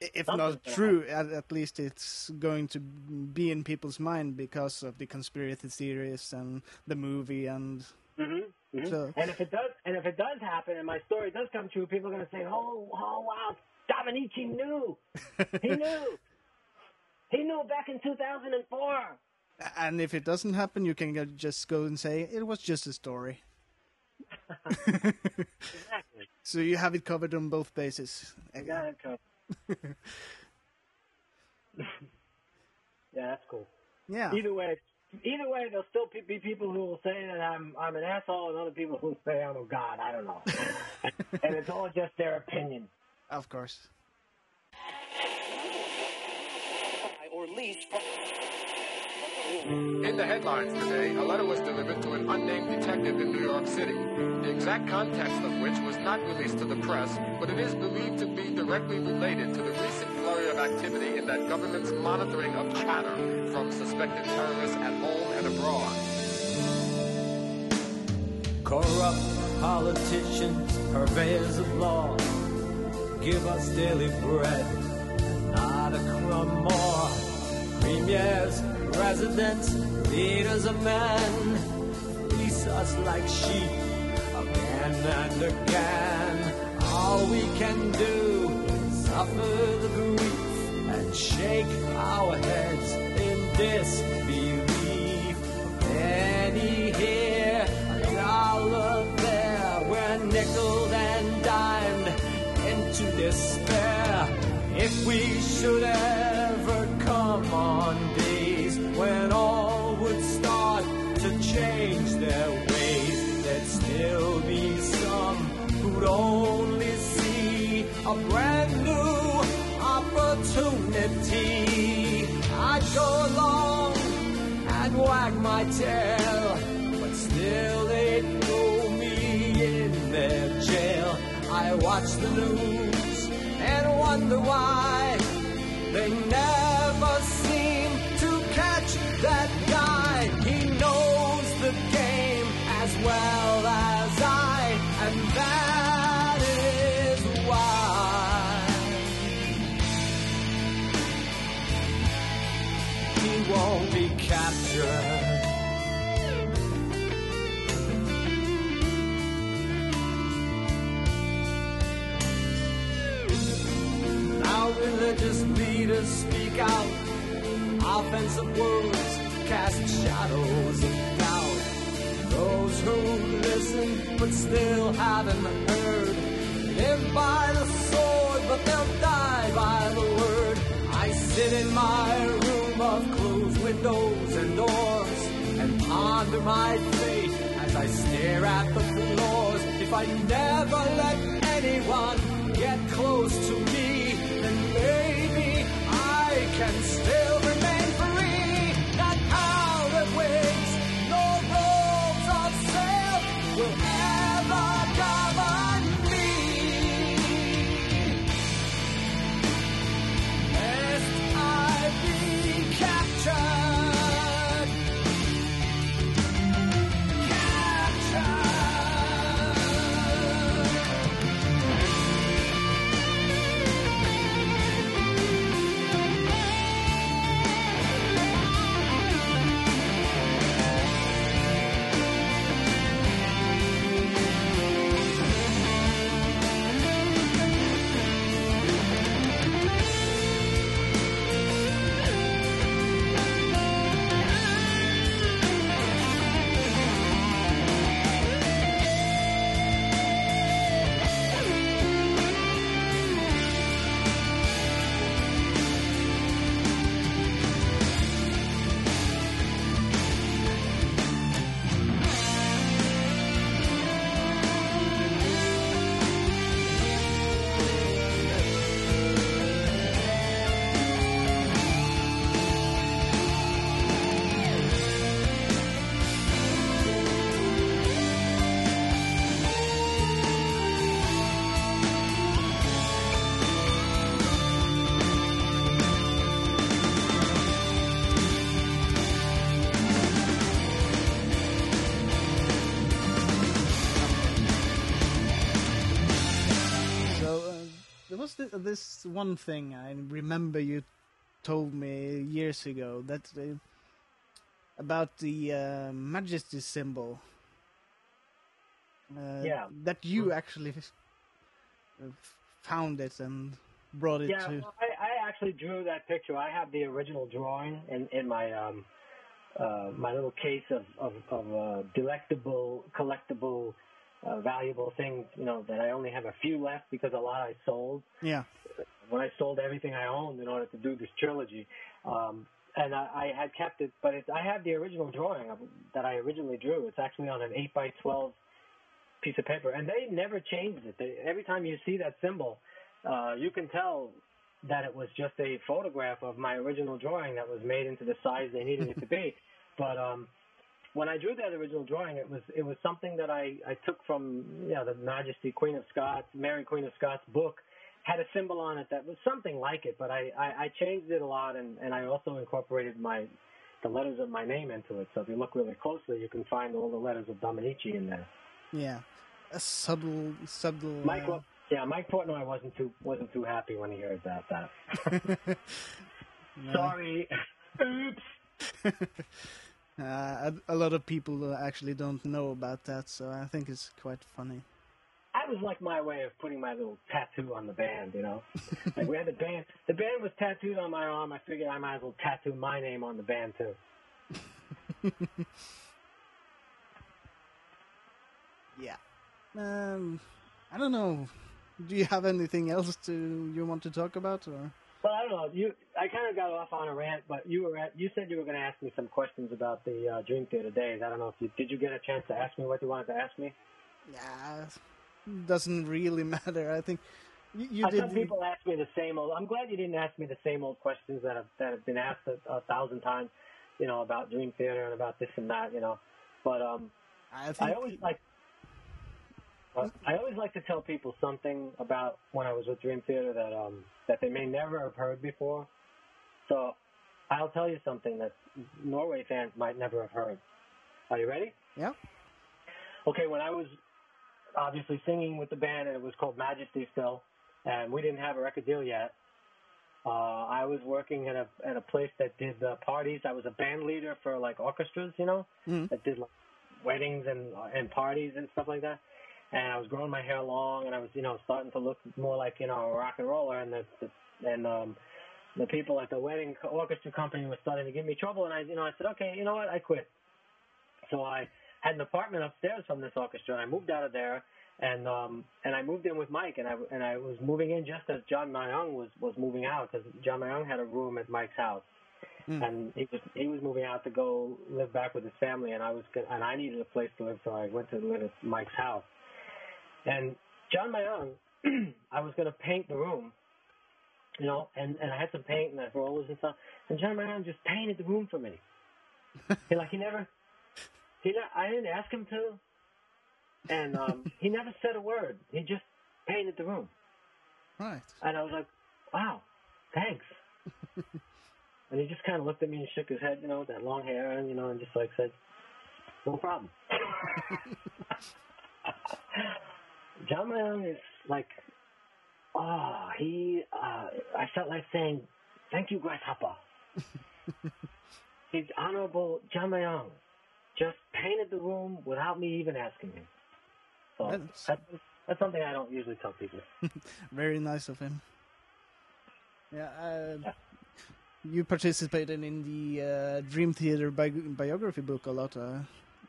if Something not true, at, at least it's going to be in people's mind because of the conspiracy theories and the movie and Mm-hmm. hmm So- and if it does, and if it does happen, and my story does come true, people are going to say, "Oh, oh, wow, Dominici knew. He knew. he knew back in 2004." and if it doesn't happen, you can just go and say it was just a story. Exactly. So you have it covered on both bases. I got it covered. yeah, that's cool. Yeah, Either way, either way, there'll still be people who will say that I'm I'm an asshole, and other people who say I'm a god. I don't know, and it's all just their opinion. Of course. or least In the headlines today, a letter was delivered to an unnamed detective in New York City, the exact context of which was not released to the press, but it is believed to be directly related to the recent flurry of activity in that government's monitoring of chatter from suspected terrorists at home and abroad. Corrupt politicians, purveyors of law, give us daily bread, not a crumb more. Premiers, presidents, leaders of men, fleece us like sheep again and again. All we can do is suffer the grief and shake our heads in disbelief. Penny here, a dollar there, we're nickel and dimed into despair. If we should ever tail, but still they'd throw me in their jail. I watch the news and wonder why speak out. Offensive words cast shadows of doubt. Those who listen but still haven't heard live by the sword, but they'll die by the word. I sit in my room of closed windows and doors and ponder my fate as I stare at the floors. If I never let anyone get close to me, then maybe can still this one thing I remember you told me years ago that uh, about the uh, Majesty symbol. Uh, Yeah. That you actually uh, found it and brought it Yeah, to. well, I, I actually drew that picture. I have the original drawing in, in my um, uh, my little case of of, of uh, delectable, collectible, uh, valuable things. You know that I only have a few left because a lot I sold Yeah. when I sold everything I owned in order to do this trilogy. Um, and I, I had kept it, but it, I have the original drawing of, that I originally drew. It's actually on an eight by twelve piece of paper, and they never changed it. They, every time you see that symbol, uh, you can tell that it was just a photograph of my original drawing that was made into the size they needed it to be. But um, when I drew that original drawing, it was it was something that I, I took from you know the Majesty Queen of Scots, Mary Queen of Scots book. Had a symbol on it that was something like it, but I, I, I changed it a lot, and, and I also incorporated my the letters of my name into it. So if you look really closely, you can find all the letters of Dominici in there. Yeah, a subtle, subtle. Mike, uh, yeah, Mike Portnoy wasn't too wasn't too happy when he heard about that. no. Sorry, oops. Uh, a, a lot of people actually don't know about that, so I think it's quite funny. That was like my way of putting my little tattoo on the band, you know. like we had the band, the band was tattooed on my arm. I figured I might as well tattoo my name on the band too. Yeah. Um, I don't know. Do you have anything else to you want to talk about, or? Well, I don't know. You, I kind of got off on a rant, but you were at, you said you were going to ask me some questions about the uh, Dream Theater days. I don't know if you did. You get a chance to ask me what you wanted to ask me? Yeah, doesn't really matter. I think you, you I did. some people ask me the same old. I'm glad you didn't ask me the same old questions that have that have been asked a, a thousand times. You know about Dream Theater and about this and that. You know, but um, I think. I always like. Well, I always like to tell people something about when I was with Dream Theater that um that they may never have heard before. So I'll tell you something that Norway fans might never have heard. Are you ready? yeah. Okay, when I was obviously singing with the band and it was called Majesty still, and we didn't have a record deal yet. Uh, I was working at a at a place that did uh, parties. I was a band leader for like orchestras, you know, Mhm. that did like weddings and and parties and stuff like that. And I was growing my hair long, and I was you know starting to look more like you know a rock and roller. And the, the and um, the people at the wedding orchestra company were starting to give me trouble. And I you know I said okay, you know what, I quit. So I had an apartment upstairs from this orchestra, and I moved out of there, and um, and I moved in with Mike, and I and I was moving in just as John Myung was was moving out because John Myung had a room at Mike's house, Mm. and he was he was moving out to go live back with his family, and I was and I needed a place to live, so I went to live at Mike's house, and John Myung, I was going to paint the room. You know, and and I had some paint and the rollers and stuff. And John Myung just painted the room for me. he like he never he I didn't ask him to, and um, he never said a word. He just painted the room, Right. and I was like, "Wow, thanks." and he just kind of looked at me and shook his head, you know, with that long hair, and you know, and just like said, "No problem." John is like, oh, he. Uh, I felt like saying, "Thank you, Grasshopper." He's honorable John just painted the room without me even asking him. So That's- that's, that's something I don't usually tell people. Very nice of him. Yeah. Uh, you participated in the uh, Dream Theater bi- biography book a lot. Uh,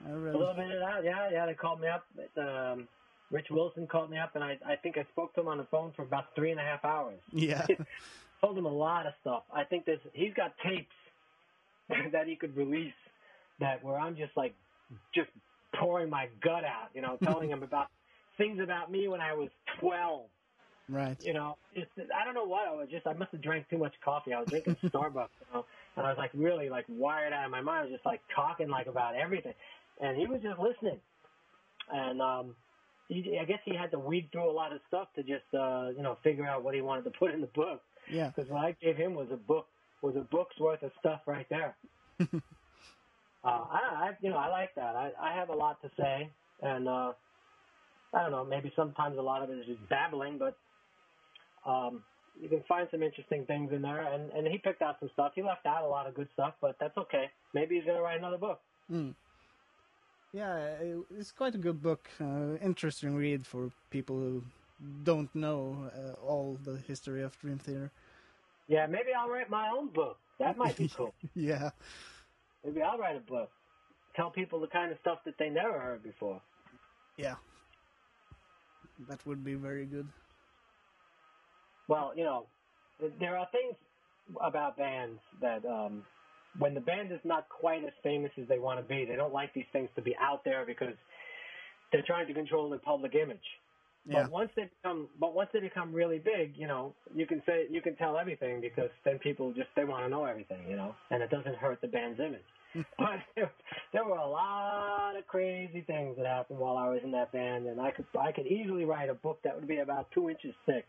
I read. A little bit of that, yeah, yeah. They called me up. Um, Rich Wilson called me up, and I, I think I spoke to him on the phone for about three and a half hours. Yeah. Told him a lot of stuff. I think there's he's got tapes that he could release that where I'm just like just pouring my gut out, you know, telling him about things about me when I was 12. right. You know, it's I don't know what I was just I must have drank too much coffee. I was drinking Starbucks, you know, and I was like really like wired out of my mind. I was just like talking like about everything, and he was just listening. And um, he, I guess he had to weed through a lot of stuff to just uh, you know figure out what he wanted to put in the book. Yeah. Because what I gave him was a book was a book's worth of stuff right there. uh, I, I you know I like that. I, I have a lot to say, and uh, I don't know. Maybe sometimes a lot of it is just babbling, but um, you can find some interesting things in there. And and he picked out some stuff. He left out a lot of good stuff, but that's okay. Maybe he's gonna write another book. Mm. Yeah, it's quite a good book. Uh, interesting read for people who don't know uh, all the history of Dream Theater. Yeah, maybe I'll write my own book. That might be cool. Yeah. maybe I'll write a book. Tell people the kind of stuff that they never heard before. Yeah. That would be very good. Well, you know, there are things about bands that um, when the band is not quite as famous as they want to be, they don't like these things to be out there because they're trying to control their public image. Yeah. But once they become, but once they become really big, you know, you can say you can tell everything because then people just they want to know everything, you know, and it doesn't hurt the band's image. but there, there were a lot of crazy things that happened while I was in that band, and I could I could easily write a book that would be about two inches thick.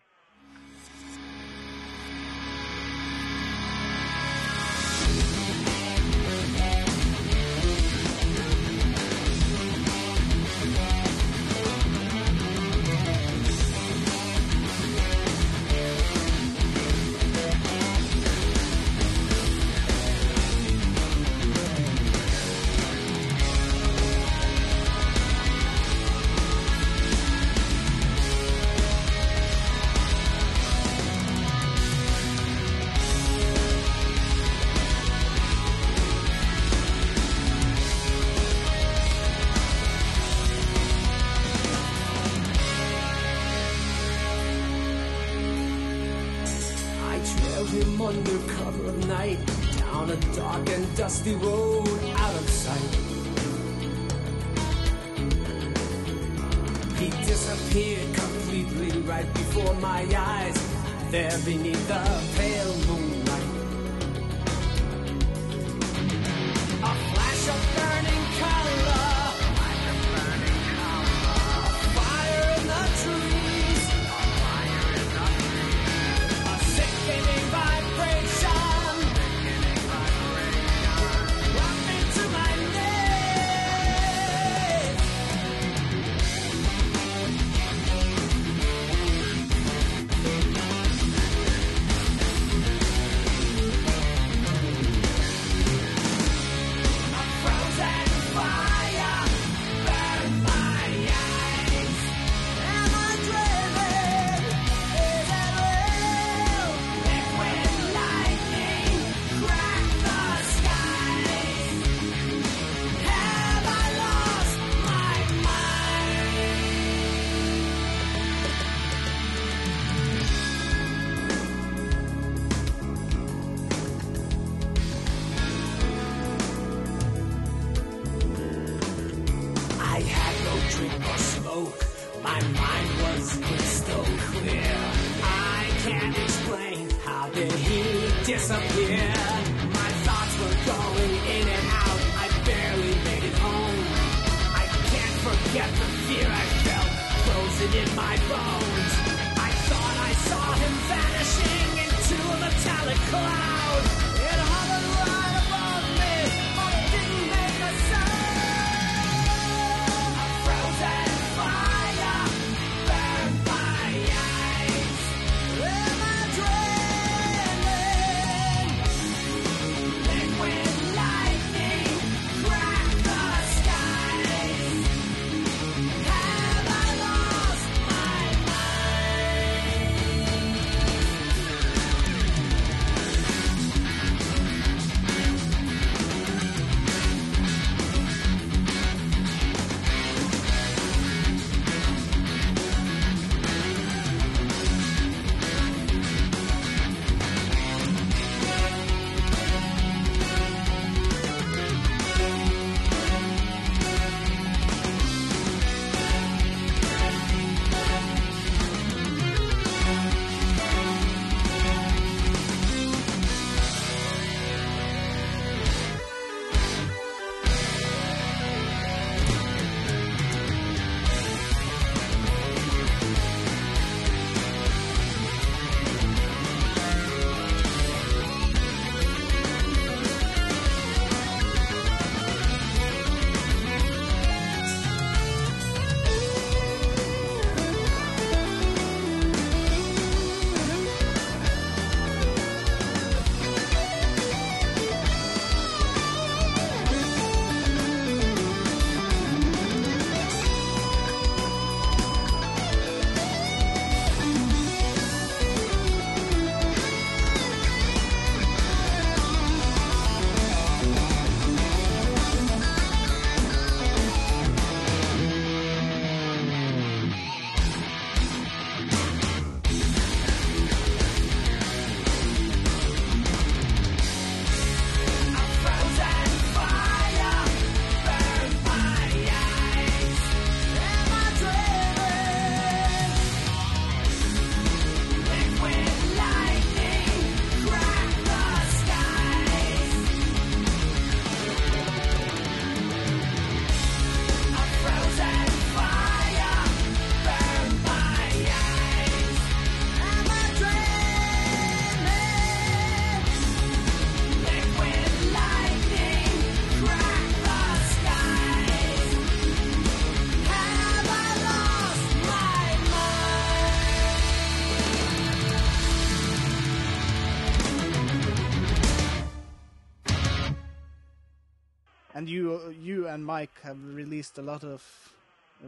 And Mike have released a lot of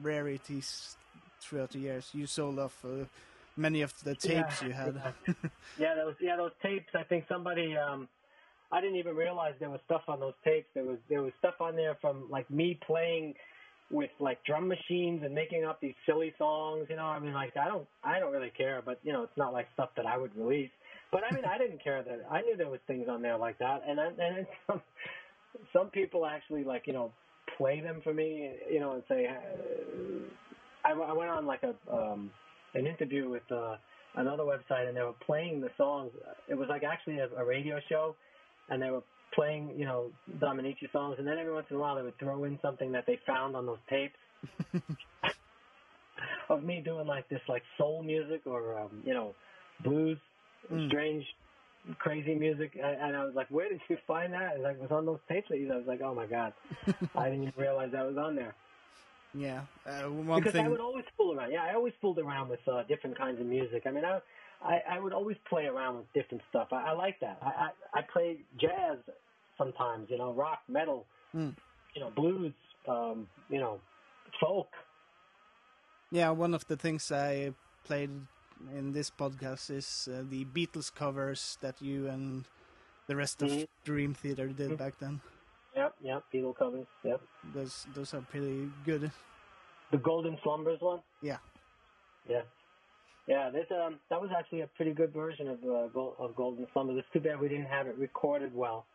rarities throughout the years. You sold off uh, many of the tapes Yeah, you had. Yeah, those yeah those tapes. I think somebody. um I didn't even realize there was stuff on those tapes. There was there was stuff on there from like me playing with like drum machines and making up these silly songs. You know, I mean, like I don't I don't really care, but you know, it's not like stuff that I would release. But I mean, I didn't care that I knew there was things on there like that, and I, and some some people actually like you know play them for me, you know, and say. I, I went on like a um, an interview with uh, another website, and they were playing the songs. It was like actually a, a radio show, and they were playing, you know, Dominici songs, and then every once in a while they would throw in something that they found on those tapes of me doing like this, like soul music or um, you know, blues, strange, crazy music, and, I was like, "Where did you find that?" And like, it was on those tapes that you. I was like, "Oh my god, I didn't even realize that was on there." yeah, uh, one because thing. I would always fool around. Yeah, I always fooled around with uh, different kinds of music. I mean, I, I I would always play around with different stuff. I, I like that. I, I I play jazz sometimes. You know, rock, metal, Mm. you know, blues, um, you know, folk. Yeah, one of the things I played in this podcast is uh, the Beatles covers that you and the rest of Mhm. Dream Theater did back then. Yep, yep. Beatle covers. Yep. Those those are pretty good. The Golden Slumbers one. Yeah. Yeah. Yeah, this um that was actually a pretty good version of uh, of Golden Slumbers. It's too bad we didn't have it recorded well.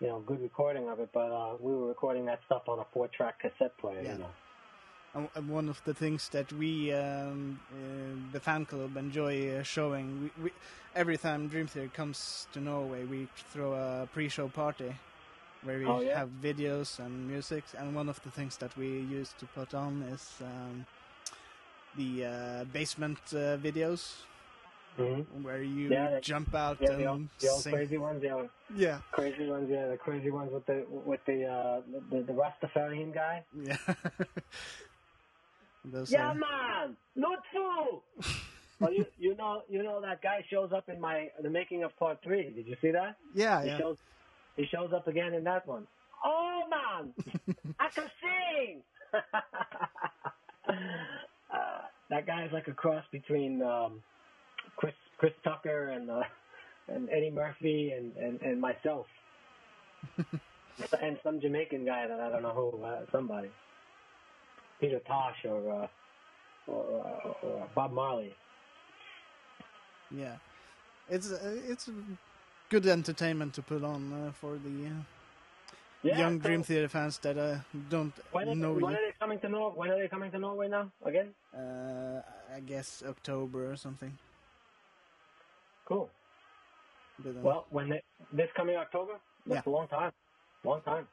You know, good recording of it, but uh, we were recording that stuff on a four-track cassette player. Yeah. You know. And- And one of the things that we, um, uh, the fan club, enjoy uh, showing, we, we, every time Dream Theater comes to Norway, we throw a pre-show party where we Oh, yeah? have videos and music. And one of the things that we use to put on is um, the uh, basement uh, videos Mm-hmm. where you Yeah, jump out Yeah, the old, the old crazy ones. Yeah, Yeah, crazy ones. Yeah, the crazy ones with the with the uh, the, the Rastafarian guy. yeah. Those Yeah, are- man, fool. well, you you know you know that guy shows up in my the making of part three. Did you see that? yeah, He yeah. shows he shows up again in that one. Oh man, I can sing. uh, that guy is like a cross between um, Chris Chris Tucker and uh, and Eddie Murphy and and, and myself. and some Jamaican guy that I don't know who, uh, somebody, Peter Tosh or uh, or, uh, or Bob Marley. Yeah, it's uh, it's good entertainment to put on uh, for the uh, Yeah, young so Dream Theater fans that uh, don't When are, know when are they coming to Norway? When are they coming to Norway now? Again? Uh, I guess October or something. Cool. But, uh, Well, when they, this coming October, that's a long time, long time.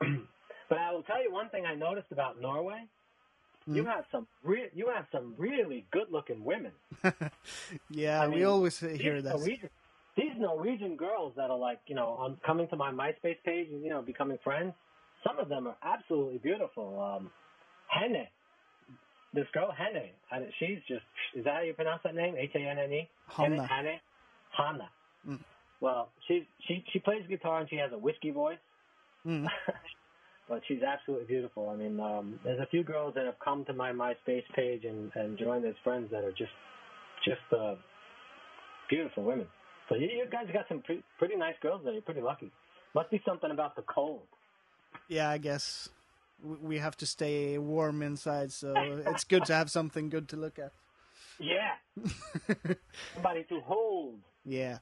but I will tell you one thing I noticed about Norway. You Hmm? have some re- you have some really good looking women. yeah, I we mean, always uh, hear that. Norwegian, these Norwegian girls that are like you know on coming to my MySpace page and you know becoming friends. Some of them are absolutely beautiful. Um, Henne, this girl Henne, she's just is that how you pronounce that name? H A N N E. Hanna. Henne. Hanna. Mm. Well, she she she plays guitar and she has a whiskey voice. Mm. but she's absolutely beautiful. I mean, um, there's a few girls that have come to my MySpace page and, and joined as friends that are just just uh, beautiful women. So you, you guys got some pre- pretty nice girls there. You're pretty lucky. Must be something about the cold. Yeah, I guess we have to stay warm inside, so it's good to have something good to look at. Yeah, somebody to hold Yeah,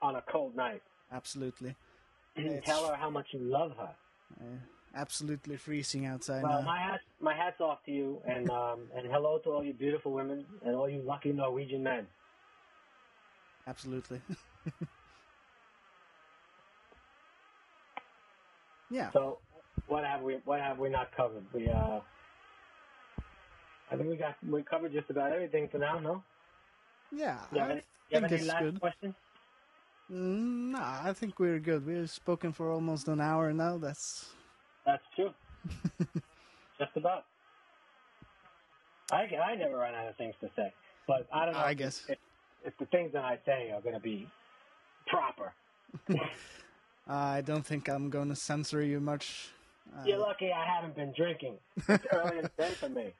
on a cold night absolutely. and It's- tell her how much you love her. Uh, absolutely freezing outside Well, now. my hat, my hats off to you, and um, and hello to all you beautiful women and all you lucky Norwegian men. Absolutely. yeah. So, what have we what have we not covered? We uh, I think we got we covered just about everything for now. No, Yeah, you have I any, you have any last good. questions? Mm, nah, I think we're good. We've spoken for almost an hour now. That's That's true. just about. I I never run out of things to say, but I don't know. I if- guess. if, if the things that I say are going to be proper. I don't think I'm going to censor you much. Uh, You're lucky I haven't been drinking. It's early in the day for me.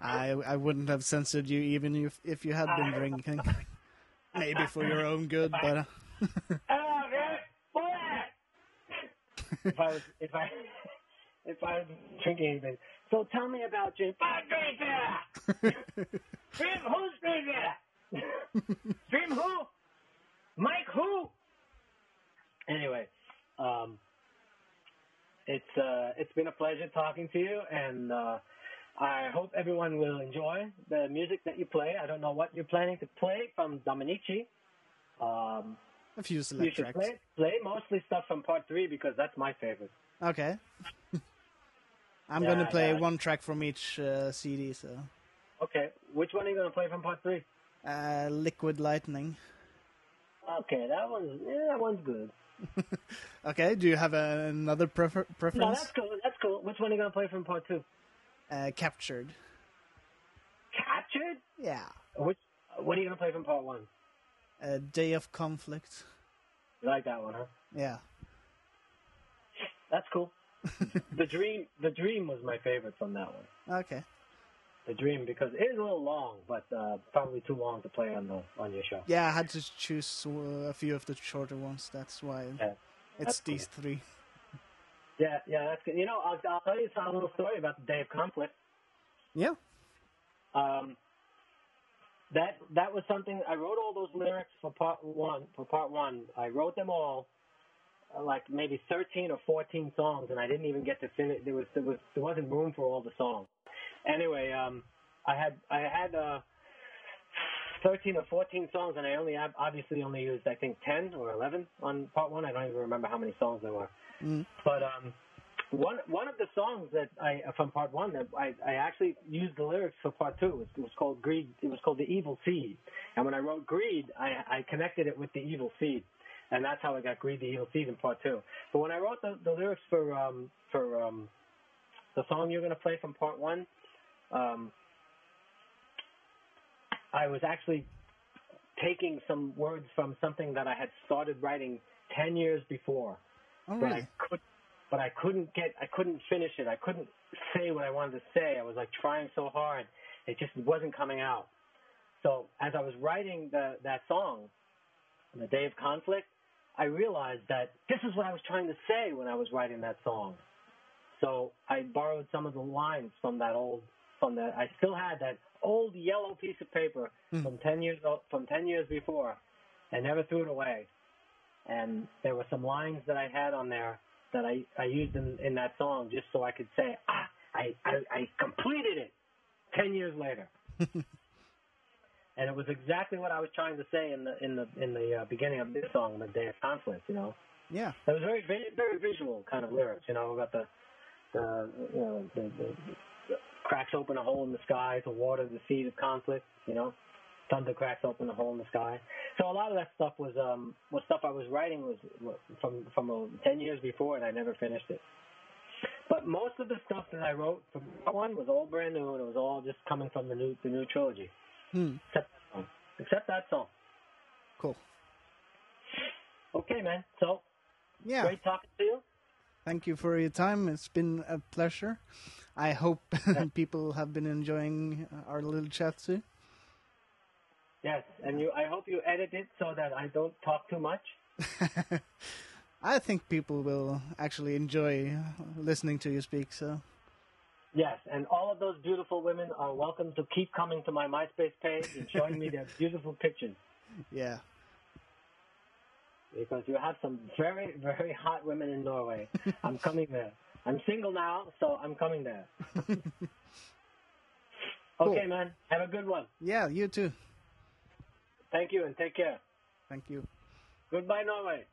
I I wouldn't have censored you even if if you had been drinking. Maybe for your own good, but uh, If I was, if I, if I was drinking anything, so tell me about Jim. I drink. Dream, who's drink beer? Dream who? Mike who? Anyway, um, it's uh, it's been a pleasure talking to you, and uh, I hope everyone will enjoy the music that you play. I don't know what you're planning to play from Dominici. Um, a few you should tracks. play, play mostly stuff from part three because that's my favorite. Okay. I'm Yeah, going to play yeah. one track from each uh, CD. So, Okay, which one are you gonna play from part three? uh, Liquid Lightning. Okay, that one's yeah, that one's good. Okay. Do you have uh, another prefer- No, preference? that's cool. That's cool. Which one are you gonna play from part two? Uh, captured. Captured. Yeah. Which what are you gonna play from part one? Uh, Day of Conflict. You like that one, huh? Yeah. That's cool. the dream, the dream was my favorite from that one. Okay. The dream because it is a little long, but uh, probably too long to play on the on your show. Yeah, I had to choose a few of the shorter ones. That's why Yeah. it's That's cool. these three. Yeah, yeah, that's good. You know, I'll, I'll tell you a little story about the day of conflict. Yeah. Um, that that was something I wrote all those lyrics for part one. For part one, I wrote them all, uh, like maybe thirteen or fourteen songs, and I didn't even get to finish. There was there was there wasn't room for all the songs. Anyway, um, I had I had uh, thirteen or fourteen songs, and I only ob- obviously only used I think ten or eleven on part one. I don't even remember how many songs there were. Mm. But um, one one of the songs that I from part one that I, I actually used the lyrics for part two. It was, it was called Greed. It was called the Evil Seed. And when I wrote Greed, I, I connected it with the Evil Seed, and that's how I got Greed, the Evil Seed in part two. But when I wrote the, the lyrics for um for um the song you're gonna play from part one, um, I was actually taking some words from something that I had started writing ten years before Oh, but? I could, but I couldn't get, I couldn't finish it. I couldn't say what I wanted to say. I was like trying so hard, it just wasn't coming out. So as I was writing the that song, on the day of conflict, I realized that this is what I was trying to say when I was writing that song. So I borrowed some of the lines from that old, from that I still had that old yellow piece of paper hmm. from ten years o- from ten years before, and never threw it away and there were some lines that I had on there that I, I used in, in that song just so I could say, ah, I, I, I completed it 10 years later. and it was exactly what I was trying to say in the, in the, in the uh, beginning of this song, The Day of Conflict, you know. Yeah. It was very, very, very visual kind of lyrics, you know, about the, the, you know, the, the, the cracks open a hole in the sky to water the seed of conflict, you know thunder cracks open a hole in the sky. So a lot of that stuff was um was stuff I was writing was from from uh, ten years before, and I never finished it. But most of the stuff that I wrote from part one was all brand new, and it was all just coming from the new the new trilogy, Hmm. except that song. Except that song. Cool. Okay, man. So Yeah. great talking to you. Thank you for your time. It's been a pleasure. I hope people have been enjoying our little chat too. Yes, and you. I hope you edit it so that I don't talk too much. I think people will actually enjoy listening to you speak. So Yes, and all of those beautiful women are welcome to keep coming to my MySpace page and showing me their beautiful pictures. yeah, because you have some very, very hot women in Norway. I'm coming there. I'm single now, so I'm coming there. okay, Cool. man. Have a good one. yeah, you too. Thank you and take care. Thank you. Goodbye, Norway.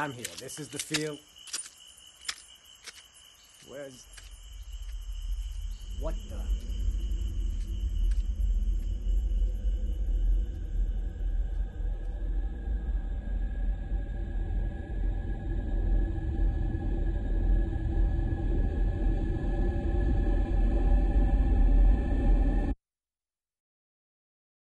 I'm here. This is the field.